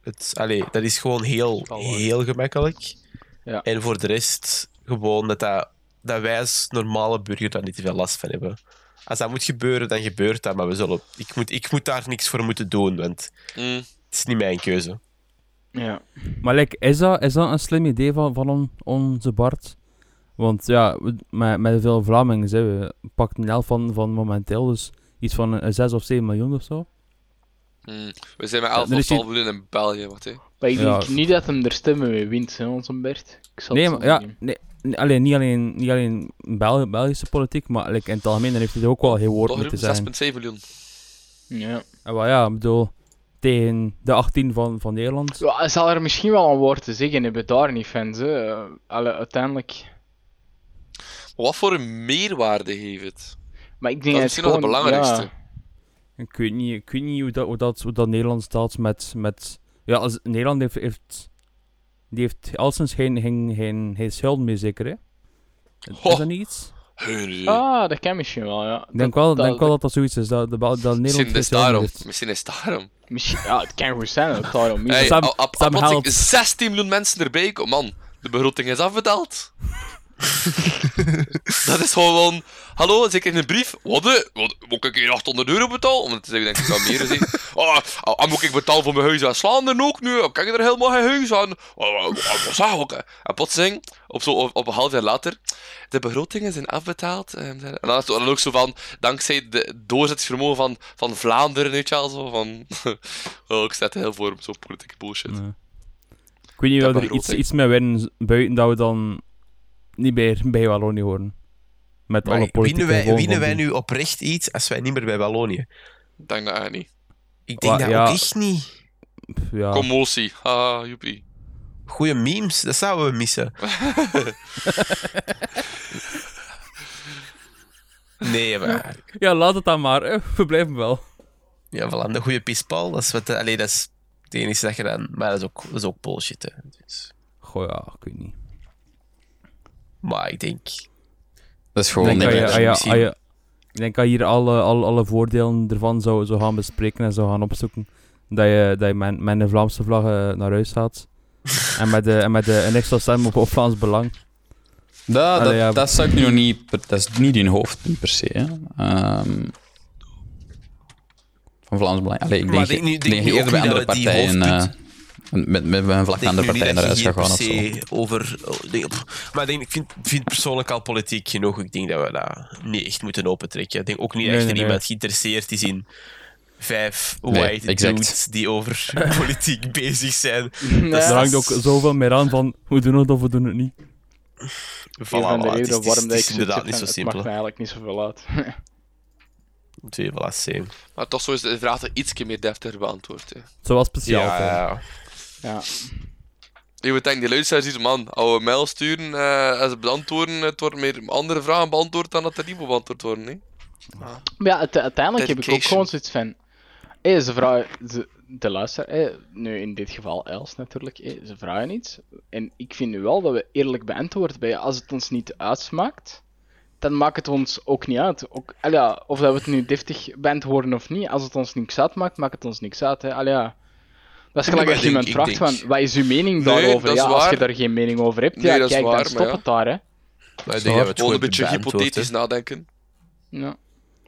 het, allee, dat is gewoon heel, heel gemakkelijk. Ja. En voor de rest, gewoon dat, dat, dat wij als normale burger daar niet te veel last van hebben. Als dat moet gebeuren, dan gebeurt dat, maar we zullen, ik, moet, ik moet daar niks voor moeten doen, want Mm, het is niet mijn keuze. Ja. Maar like, is, dat, is dat een slim idee van, van on- onze Bart? Want ja, met, met veel Vlamingen zijn we pakken een helft van, van momenteel, dus iets van een 6 of 7 miljoen of zo. mm. We zijn met Ja, 11 er of is hier- 12 miljoen in België, wat hè. Maar ik denk Ja. niet dat hem er stemmen mee wint, hè, onze Bert. Ik zal Nee, het maar ja, nee, nee, alleen, niet alleen, niet alleen Bel Belgische politiek, maar like, in het algemeen heeft hij ook wel heel woord ruim zijn. 6,7 miljoen. Ja. En wel ja, ik bedoel, tegen de 18 van, van Nederland. Ja, hij zal er misschien wel een woord te zeggen hebben, daar niet fans. Hè. Eh, Allee, uiteindelijk. Wat voor een meerwaarde heeft het? Maar ik denk Dat is het misschien nog het gewoon- belangrijkste. ja. Ik weet niet, ik weet niet hoe, dat, hoe, dat, hoe dat Nederland staat met... met ja, als, Nederland heeft, heeft... Die heeft alstens geen, geen, geen, geen schulden meer, zeker, hè? Is dat niet iets? Geen idee. Ah, dat kan misschien wel, ja. Ik denk wel, denk wel dat dat zoiets is, dat, dat, dat Nederland Misschien is daarom. Misschien is het daarom. Misschien, ja, het kan goed zijn dat het daarom is. Hey, Sam- Sam al plotseling helpt. 16 miljoen mensen erbij komen. Man, de begroting is afbetaald. dat is gewoon... Hallo, ze krijgen een brief. Wat? Wat? Moet ik hier 800 euro betalen? Om het te zeggen, denk ik, dat meer is. Oh, ah, moet ik betalen voor mijn huis aan Vlaanderen ook nu? Ik heb er helemaal geen huis aan. Oh, oh, oh, Wat zeg ik? En plotseling, op, zo, op, op een half jaar later, de begrotingen zijn afbetaald. En dan is het ook zo van, dankzij de doorzettingsvermogen van, van Vlaanderen, weet je wel, zo van... oh, ik zet heel voor op zo'n politieke bullshit. Nee. Ik weet niet of er iets, iets mee winnen buiten dat we dan niet meer bij Wallonië horen. Met alle politieke winnen wij, winnen wij nu oprecht iets als wij niet meer bij Wallonië? Ik denk dat eigenlijk niet. Ik denk Wa- dat ja. ook echt niet. Ja. Commotie. Haha, joepie. Goeie memes, dat zouden we missen. nee, maar... ja, laat het dan maar. hè. We blijven wel. Ja, voilà, de goede pispaal, dat is wat... Allee, dat is het enige dat je dan... Maar dat is ook, dat is ook bullshit, hè. Dus, Goh, ja, ik weet niet. Maar ik denk... Dat is Ik gewoon denk, dat je, maar ah ah ik denk dat je hier alle, alle, alle voordelen ervan zou, zou gaan bespreken en zou gaan opzoeken. Dat je, dat je met, met een Vlaamse vlag eh, naar huis gaat. en met, de, en met de, een extra stem op, op Vlaams Belang. Dat, dat, Allee, ja. dat zou ik nu nog niet... per- Dat is niet in hoofd, niet per se. Hè. Ehm, van Vlaams Belang. Allee, ik Maar denk, ik denk ik denk denk ook bij andere partijen... met, met, een andere nu partijen niet naar dat huis je gaan of zo. over... oh, Maar ik, denk, ik vind, vind het persoonlijk al politiek genoeg. Ik denk dat we dat niet echt moeten opentrekken. Ik denk ook niet Nee, echt nee, dat nee. iemand geïnteresseerd is in vijf Nee, white exact. dudes die over politiek bezig zijn. Nee, Er hangt ook zoveel meer aan van, we doen het of we doen het niet. Voilà, van de het is- waarom dat het ik inderdaad niet zo van, het simpel. maakt mij eigenlijk niet zoveel uit. Twee, voilà, same. Maar toch zo is de vraag ietsje meer deftig beantwoord. Hè. Zo was speciaal. Ja, ja. Ja. Je moet denken, die luisteraars zien, man, als we mail sturen, eh, als ze beantwoorden, het wordt meer andere vragen beantwoord dan dat er niet beantwoord worden. Hè. Maar ja, uite- uiteindelijk heb ik ook gewoon zoiets van... Hé, ze vragen... De, de luisteraar, hé, nu in dit geval Els natuurlijk, hé, ze vragen iets. En ik vind nu wel dat we eerlijk beantwoord bij als het ons niet uitsmaakt, dan maakt het ons ook niet uit. Ook, al ja, of dat we het nu deftig beantwoorden of niet, als het ons niks uitmaakt, maakt het ons niks uit. Hè. Al ja. Dat is gelijk als ik iemand vraagt denk- van, wat is uw mening Nee, daarover? ja, als je daar geen mening over hebt, Nee, ja, kijk, waar, dan stop ja. het daar, hè. Maar ik denk dat we het Gewoon een beetje hypothetisch nadenken. Ja,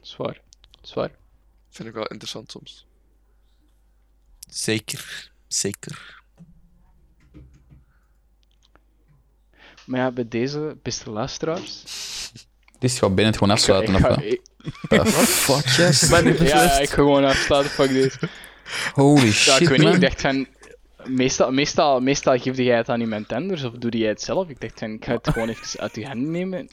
zwaar. Zwaar. Vind ik wel interessant soms. Zeker, zeker. Maar ja, bij deze, beste luisteraars... Dit is gewoon binnen het gewoon afsluiten. ik Of ga- wat? fuck, yes. ja, ik ga gewoon afsluiten, fuck dit. Holy Ja, shit, ik weet niet, man. ik dacht van... Meestal, meestal, meestal geef jij het aan iemand anders, of doe jij het zelf? Ik dacht van, ik ga het gewoon even uit je handen nemen.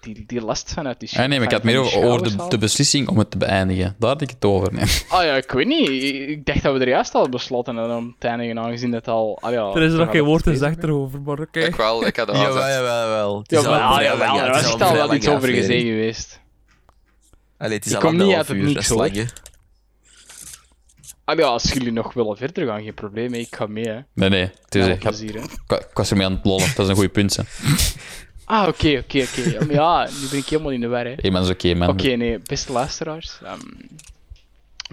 Die, die last van uit die Ah, nee, maar ik had meer over, over de, de beslissing om het te beëindigen. Daar had ik het over. Nee. Ah ja, ik weet niet. Ik dacht dat we er juist al besloten hadden om te eindigen, aangezien dat al... Ah, ja, Er is toch nog al geen woord gezegd erover, maar oké. Ik wel, ik had dat Jawel, jawel, jawel. Ja, al ah, vrij jawel, lange- er het was echt al wel iets over gezegd geweest. Allee, het is Ik al kom niet uit het niks, hoor. Ah ja, als jullie nog willen verder gaan, geen probleem. Ik ga mee, hè. Nee, nee. Het is, Met ik, plezier, hè. ik, was ermee aan het lollen. Dat is een goede punt. Hè. Ah, oké, oké, oké. Ja, ja, nu ben ik helemaal in de war, hè. Hey, man, is oké, man. Oké, nee, beste luisteraars. ehm,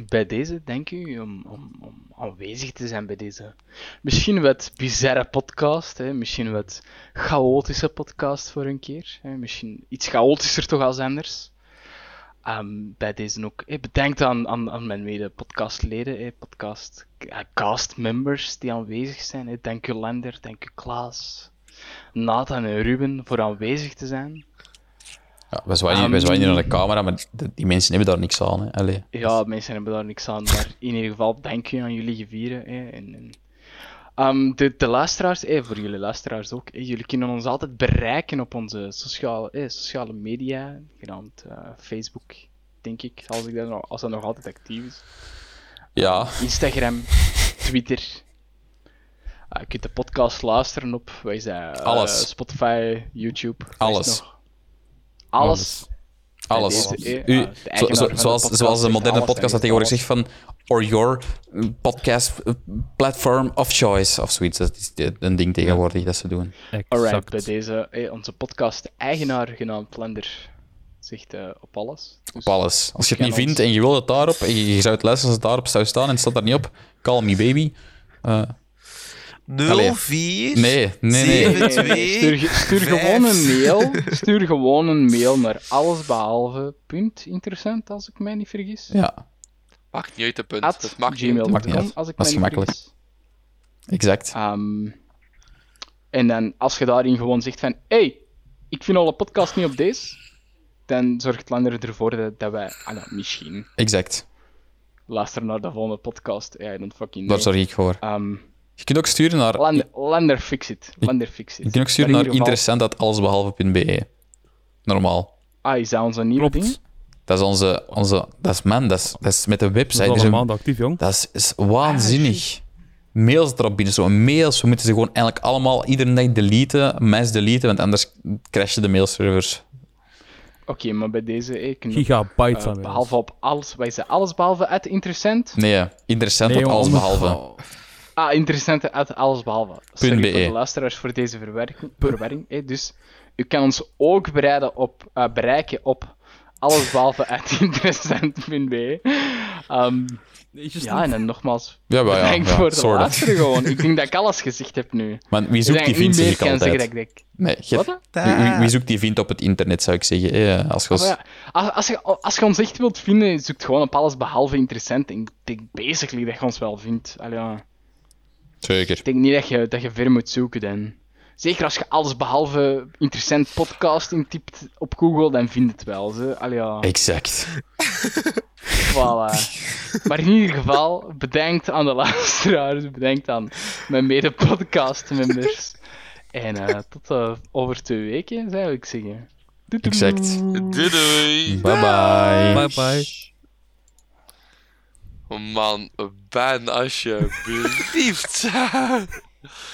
bij deze, dank u om, om, om aanwezig te zijn bij deze misschien wat bizarre podcast. Hè, misschien wat chaotische podcast voor een keer. Hè, misschien iets chaotischer toch als anders. Ehm, bij deze ook hè, bedankt aan, aan, aan mijn mede-podcastleden, hè, podcast eh, castmembers die aanwezig zijn. Hè. Dank u Lander, dank u Klaas, Nathan en Ruben voor aanwezig te zijn. Ja, we zwaaien we zwaaien hier naar de camera, maar die, die mensen hebben daar niks aan. Hè. Allee. Ja, mensen hebben daar niks aan, maar in ieder geval dank u aan jullie gevieren. En, Ehm, de, de luisteraars, hè, voor jullie luisteraars ook, hè, jullie kunnen ons altijd bereiken op onze sociale, hè, sociale media, genaamd eh, Facebook, denk ik, als, ik dat nog, als dat nog altijd actief is. Ja, Instagram, Twitter. Ah, je kunt de podcast luisteren op? Eh, Alles. Spotify, YouTube. Alles. nog? Alles. Alles. Deze, U, zo, eigenaar zo- zoals, podcast zoals de moderne podcast dat tegenwoordig zegt van or your podcast platform of choice of zoiets. Dat is een ding tegenwoordig dat ze doen. Alright, bij deze, eh, onze podcast-eigenaar genaamd Lender zegt eh, op alles. Dus Op alles. Als je het niet vindt en je wil het daarop, en je, je zou het luisteren als het daarop zou staan en het staat daar niet op, call me baby. Eh, Allee. 04 nee, nee, nee. Nee, nee, nee, Stuur, ge- stuur vijf. gewoon een mail. Stuur gewoon een mail naar allesbehalve. Punt interessant, als ik mij niet vergis. Ja, Maakt niet uit de punt. At dat maakt niet uit. Maakt niet gmail.com, uit. als ik Dat mij is niet gemakkelijk. vergis. exact. Ehm, en dan, als je daarin gewoon zegt van... hey, ik vind alle podcast niet op deze. Dan zorgt Lander ervoor dat, dat wij... Ah, nou, misschien... Exact. Luisteren naar de volgende podcast. Ja, dan fucking Daar zorg ik voor. Ehm, Je kunt ook sturen naar, Lander, Lander fix it. Lander fix it. je kunt ook sturen naar interessant.allesbehalve.be. Normaal. Ah, is dat onze nieuwe Klopt. ding? Dat is onze, onze dat is man, dat is, dat is met de Dat website. is Dus al een een- maand actief, jong. dat is, is waanzinnig. mails erop binnen, zo mails. We moeten ze gewoon eigenlijk allemaal iedere dag deleten, mass deleten, want anders crashen de mailservers. Oké, maar bij deze... eh, Gigabyte eh, van behalve op alles... Wij zijn alles behalve uit interessant. Nee, interessant Nee, op alles behalve. Ah, interessante uit alles behalve. Sorry .be. voor de luisteraars voor deze verwerking, verwarring. hè. Dus u kan ons ook bereiden op, eh, bereiken op allesbehalve uit interessant.be. Ehm ja, en dan nogmaals, Ja, maar ja, bedankt ja, voor of. luisteren gewoon. Ik denk dat ik alles gezegd heb nu. Maar wie zoekt denk die zeg meer ik kan zeggen altijd. dat ik... Nee, wie, zoekt die vriend op het internet, zou ik zeggen. eh, als je Ah, ja, als, als, je, als je ons echt wilt vinden, zoek gewoon op alles behalve interessant. Ik denk basically dat je ons wel vindt. Allee, ja. Zeker. Ik denk niet dat je, dat je ver moet zoeken dan. Zeker als je alles behalve interessant podcast intypt op Google, dan vind je het wel. Ze. Allee, ja, Exact. voilà. Maar in ieder geval, bedankt aan de luisteraars, bedankt aan mijn mede-podcast-members. En eh, tot eh, over twee weken, zou ik zeggen. Doei, doei. Exact. Doei doei. Bye bye. Bye bye. Man, ban alsjeblieft.